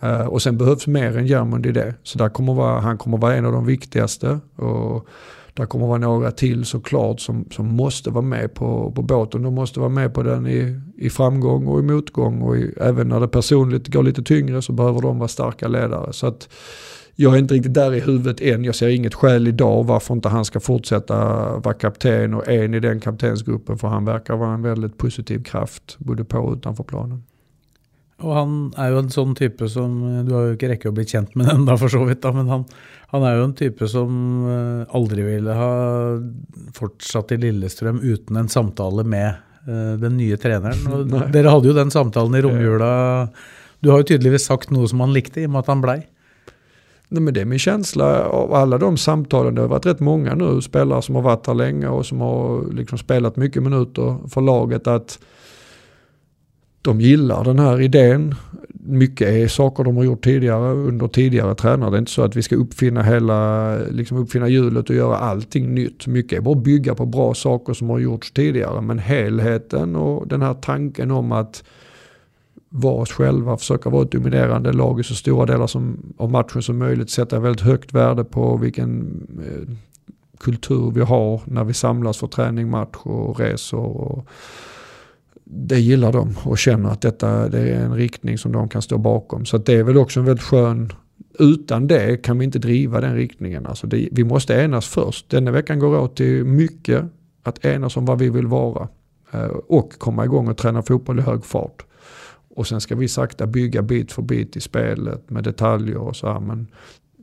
Speaker 3: Uh, och sen behövs mer än Germund i det. Så där kommer vara, han kommer vara en av de viktigaste. Och där kommer vara några till såklart som, som måste vara med på, på båten. De måste vara med på den i, i framgång och i motgång. Och i, även när det personligt går lite tyngre så behöver de vara starka ledare. Så att jag är inte riktigt där i huvudet än. Jag ser inget skäl idag varför inte han ska fortsätta vara kapten och en i den kaptensgruppen. För han verkar vara en väldigt positiv kraft både på och utanför planen.
Speaker 2: Och han är ju en sån typ som, du har ju inte räckt att bli känd med den för så vitt, men han, han är ju en typ som eh, aldrig ville ha fortsatt i Lilleström utan en samtal med uh, den nya tränaren. Och dere hade ju den samtalen i romjula. Du har ju tydligen sagt något som han likte i och med att han blei.
Speaker 3: Nej, men det är min känsla av alla de samtalen. Det har varit rätt många nu spelare som har varit här länge och som har liksom spelat mycket minuter för laget. att de gillar den här idén. Mycket är saker de har gjort tidigare under tidigare tränare. Det är inte så att vi ska uppfinna hela, liksom uppfinna hjulet och göra allting nytt. Mycket är bara att bygga på bra saker som har gjorts tidigare. Men helheten och den här tanken om att vara oss själva, försöka vara ett dominerande lag i så stora delar som, av matchen som möjligt, sätta väldigt högt värde på vilken eh, kultur vi har när vi samlas för träning, match och resor. Och det gillar de och känner att detta det är en riktning som de kan stå bakom. Så det är väl också en väldigt skön utan det kan vi inte driva den riktningen. Alltså det, vi måste enas först. Denna veckan går åt till mycket att enas om vad vi vill vara. Eh, och komma igång och träna fotboll i hög fart. Och sen ska vi sakta bygga bit för bit i spelet med detaljer och så här. Men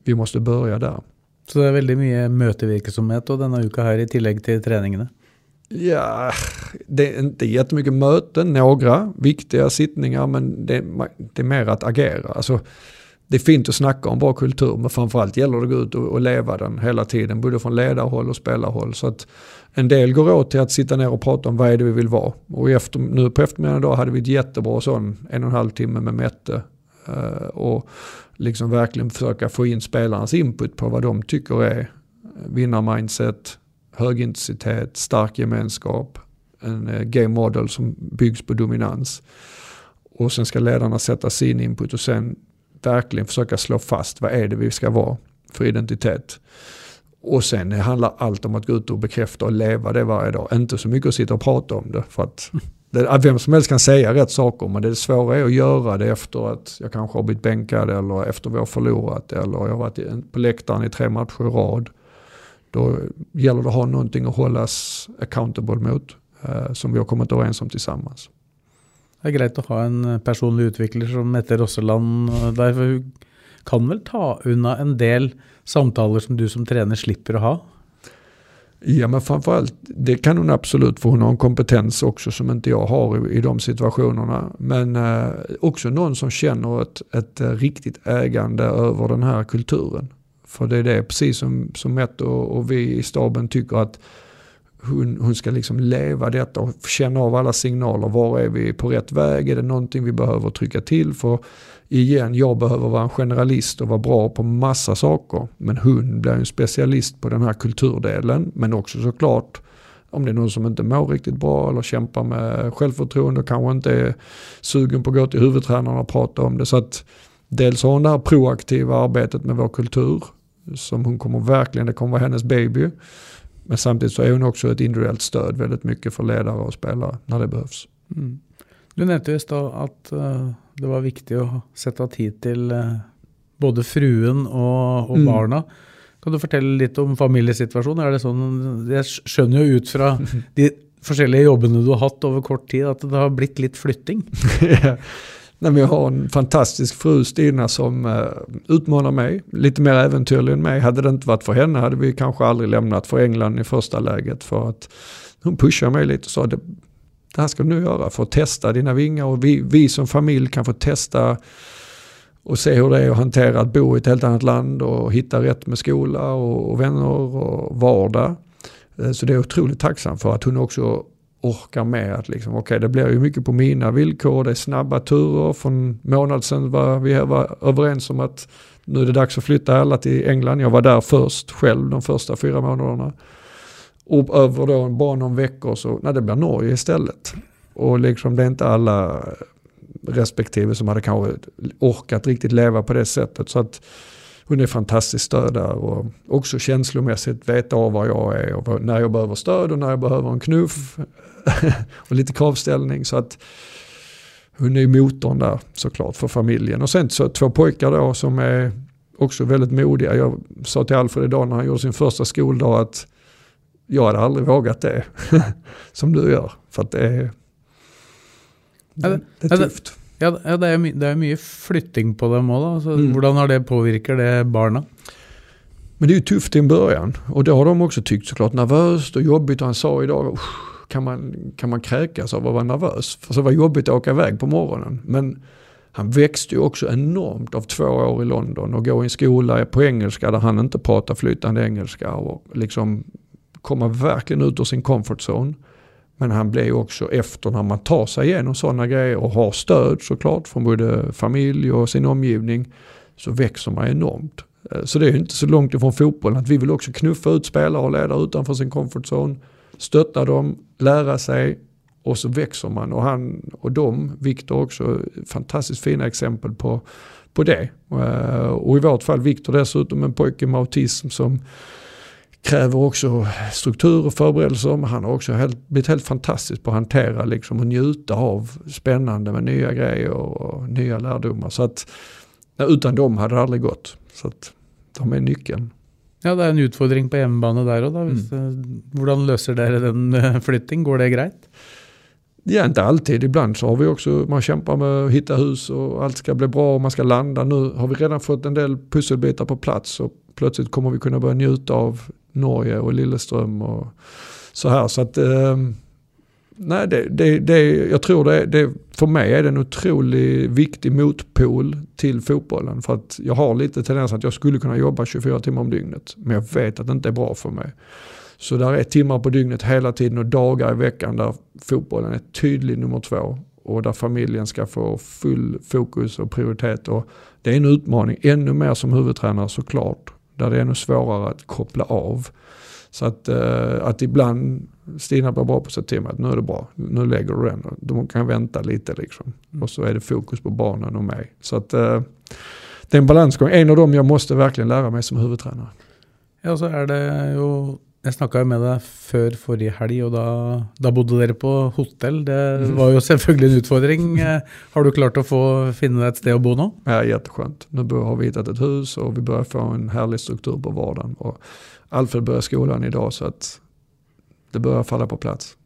Speaker 3: vi måste börja där.
Speaker 2: Så det är väldigt mycket mötevirksomhet och denna vecka här i tillägg till träningarna?
Speaker 3: Ja, det är inte jättemycket möten, några viktiga sittningar men det, det är mer att agera. Alltså, det är fint att snacka om bra kultur men framförallt gäller det att gå ut och, och leva den hela tiden både från ledarhåll och spelarhåll. Så att en del går åt till att sitta ner och prata om vad är det vi vill vara. Och efter, nu på eftermiddagen idag hade vi ett jättebra sån en och en halv timme med Mette. Uh, och liksom verkligen försöka få in spelarnas input på vad de tycker är vinnarmindset, högintensitet, stark gemenskap, en eh, game model som byggs på dominans. Och sen ska ledarna sätta sin input och sen verkligen försöka slå fast vad är det vi ska vara för identitet. Och sen handlar allt om att gå ut och bekräfta och leva det varje dag. Inte så mycket att sitta och prata om det. För att det, vem som helst kan säga rätt saker men det svåra är att göra det efter att jag kanske har blivit bänkad eller efter vi har förlorat eller jag har varit på läktaren i tre matcher i rad. Då gäller det att ha någonting att hållas accountable mot eh, som vi har kommit överens om tillsammans.
Speaker 2: Det är greit att ha en personlig utvecklare som Mette Rosseland där, för hun kan väl ta unna en del samtal som du som tränare slipper att ha?
Speaker 3: Ja men framförallt, det kan hon absolut för hon har en kompetens också som inte jag har i, i de situationerna. Men eh, också någon som känner ett, ett eh, riktigt ägande över den här kulturen. För det är det, precis som, som Mette och, och vi i staben tycker att hon, hon ska liksom leva detta och känna av alla signaler. Var är vi på rätt väg? Är det någonting vi behöver trycka till? För igen, jag behöver vara en generalist och vara bra på massa saker. Men hon blir en specialist på den här kulturdelen. Men också såklart om det är någon som inte mår riktigt bra eller kämpar med självförtroende och kanske inte är sugen på att gå till huvudtränaren och prata om det. Så att dels har hon det här proaktiva arbetet med vår kultur som hon kommer verkligen, det kommer vara hennes baby. Men samtidigt så är hon också ett individuellt stöd väldigt mycket för ledare och spelare när det behövs. Mm.
Speaker 2: Du nämnde just då att uh, det var viktigt att sätta tid till uh, både fruen och, och mm. barna. Kan du berätta lite om familjesituationen? Är det sån, jag skönjer ju ut från de olika jobbarna du har haft över kort tid att det har blivit lite flyttning.
Speaker 3: när vi har en fantastisk fru Stina som eh, utmanar mig, lite mer äventyrlig än mig. Hade det inte varit för henne hade vi kanske aldrig lämnat för England i första läget för att hon pushar mig lite och sa det, det här ska du nu göra för att testa dina vingar och vi, vi som familj kan få testa och se hur det är att hantera att bo i ett helt annat land och hitta rätt med skola och, och vänner och vardag. Eh, så det är otroligt tacksam för att hon också orkar med att liksom, okej okay, det blir ju mycket på mina villkor, det är snabba turer. För en månad sedan var vi var överens om att nu är det dags att flytta alla till England. Jag var där först själv de första fyra månaderna. Och över då bara någon vecka så, nej det blir Norge istället. Och liksom det är inte alla respektive som hade kanske orkat riktigt leva på det sättet. Så att hon är fantastiskt stöd där och också känslomässigt veta av var jag är och när jag behöver stöd och när jag behöver en knuff och lite kravställning. Så att hon är motorn där såklart för familjen. Och sen så två pojkar då som är också väldigt modiga. Jag sa till Alfred idag när han gjorde sin första skoldag att jag hade aldrig vågat det som du gör. För att det är, det, det är tufft.
Speaker 2: Ja, det är, det är mycket flyttning på dem också. Så mm. Hur har det påverkat det barnen?
Speaker 3: Men det är ju tufft i en början. Och det har de också tyckt såklart. Nervöst och jobbigt. Och han sa idag, kan man, kan man kräkas av att vara nervös? För så var jobbigt att åka iväg på morgonen. Men han växte ju också enormt av två år i London och gå i en skola på engelska där han inte pratar flytande engelska. Och liksom komma verkligen ut ur sin comfort zone. Men han blev ju också efter när man tar sig igenom sådana grejer och har stöd såklart från både familj och sin omgivning så växer man enormt. Eh, så det är ju inte så långt ifrån fotbollen att vi vill också knuffa ut spelare och ledare utanför sin comfort zone. Stötta dem, lära sig och så växer man. Och han och de, Viktor också, fantastiskt fina exempel på, på det. Eh, och i vårt fall Viktor dessutom en pojke med autism som kräver också struktur och förberedelser. Men han har också helt, blivit helt fantastisk på att hantera liksom, och njuta av spännande med nya grejer och nya lärdomar. Så att utan dem hade det aldrig gått. Så att de är nyckeln.
Speaker 2: Ja, det är en utmaning på hemmabane där och då. Mm. Hur löser ni den eh, flyttning? Går det grejt?
Speaker 3: Ja, inte alltid. Ibland så har vi också, man kämpar med att hitta hus och allt ska bli bra och man ska landa. Nu har vi redan fått en del pusselbitar på plats och plötsligt kommer vi kunna börja njuta av Norge och Lilleström och så här. Så att, eh, nej, det, det, det, jag tror det, det, för mig är det en otroligt viktig motpol till fotbollen. För att jag har lite tendens att jag skulle kunna jobba 24 timmar om dygnet. Men jag vet att det inte är bra för mig. Så där är timmar på dygnet hela tiden och dagar i veckan där fotbollen är tydlig nummer två. Och där familjen ska få full fokus och prioritet. Och det är en utmaning, ännu mer som huvudtränare såklart där det är ännu svårare att koppla av. Så att, eh, att ibland Stina blir bra på att säga till mig att nu är det bra, nu lägger du den. De kan vänta lite liksom. Och så är det fokus på barnen och mig. Så att eh, det är en balansgång. En av dem jag måste verkligen lära mig som huvudtränare.
Speaker 2: Ja, så er det jo Jeg snakka jo med deg før forrige helg, og da, da bodde dere på hotell. Det var jo selvfølgelig en utfordring. Eh, Har du klart å få finne deg et sted å bo nå?
Speaker 3: Ja, jätteskönt. Nu har vi hittat ett hus och vi börjar få en härlig struktur på vardagen. Och Alfred börjar skolan idag så att det börjar falla på plats.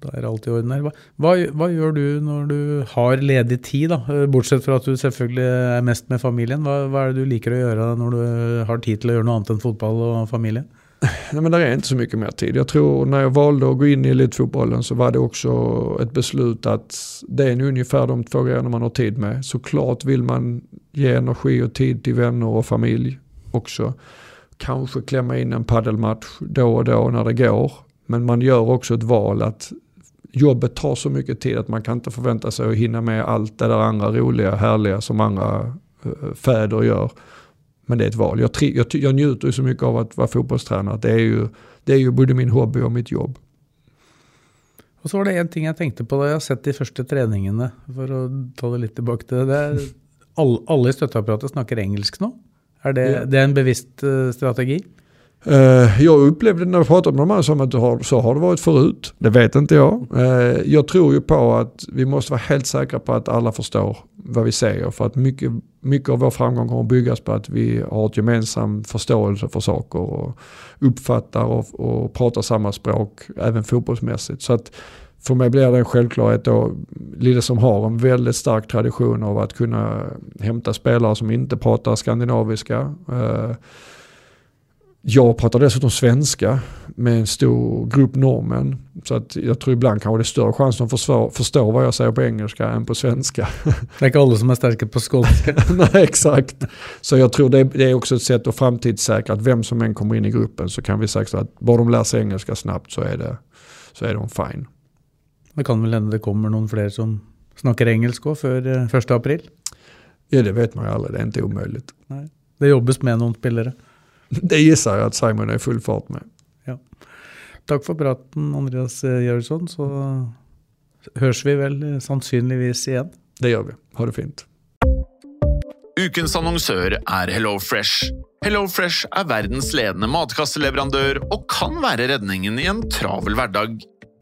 Speaker 2: Da er alt i orden hva, hva gjør du når du har ledig tid, da? Eh, Bortsett fra at du selvfølgelig er mest med familien. Hva, hva er det du liker å gjøre når du har tid til å gjøre noe annet enn fotball og familie?
Speaker 3: Nej, men det är inte så mycket mer tid. Jag tror när jag valde att gå in i elitfotbollen så var det också ett beslut att det är ungefär de två grejerna man har tid med. Såklart vill man ge energi och tid till vänner och familj också. Kanske klämma in en paddelmatch då och då när det går. Men man gör också ett val att jobbet tar så mycket tid att man kan inte förvänta sig att hinna med allt det där andra roliga, härliga som andra eh, fäder gör. Men det är ett val. Jag, tri- jag, jag njuter ju så mycket av att vara fotbollstränare. Det är, ju, det är ju både min hobby och mitt jobb.
Speaker 2: Og så var det én ting jeg tenkte på da jeg har sett de første treningene, for å ta det litt tilbake til det. det er, alle, alle i støtteapparatet snakker engelsk nå. Er det,
Speaker 3: Ja.
Speaker 2: det er en bevisst eh, strategi?
Speaker 3: Eh, jag upplevde när jag pratade med de här som att har, så har det varit förut. Det vet inte jag. Eh, jag tror ju på att vi måste vara helt säkra på att alla förstår vad vi säger. För att mycket, mycket av vår framgång kommer byggas på att vi har ett gemensam förståelse för saker och uppfattar och, och pratar samma språk även fotbollsmässigt. Så att för mig blir det en självklarhet då, Lille som har en väldigt stark tradition av att kunna hämta spelare som inte pratar skandinaviska. Eh, jag pratar dessutom svenska med en stor grupp norrmän. Så att jag tror ibland kanske det är större chans att de förstår vad jag säger på engelska än på svenska.
Speaker 2: Det ikke alle som er sterke på skånska.
Speaker 3: Nej, exakt. Så jag tror det, det är också ett sätt att framtidssäkra att vem som än kommer in i gruppen så kan vi säkra att bara de lär sig engelska snabbt så är, det, så är de fine.
Speaker 2: Det kan vel hende det kommer noen flere som snakker engelsk òg før eh, 1. april?
Speaker 3: Ja, det vet man ju aldrig. Det är inte omöjligt.
Speaker 2: Det jobbes med noen spillere.
Speaker 3: Det gissar jag att Simon är i full fart med.
Speaker 2: Takk for praten, Andreas eh, Gjørsson. Så høres vi vel eh, sannsynligvis igjen.
Speaker 3: Det gör vi. Ha det fint.
Speaker 4: Ukens annonsør er HelloFresh. HelloFresh er verdens ledende matkasseleverandør og kan være redningen i en travel hverdag.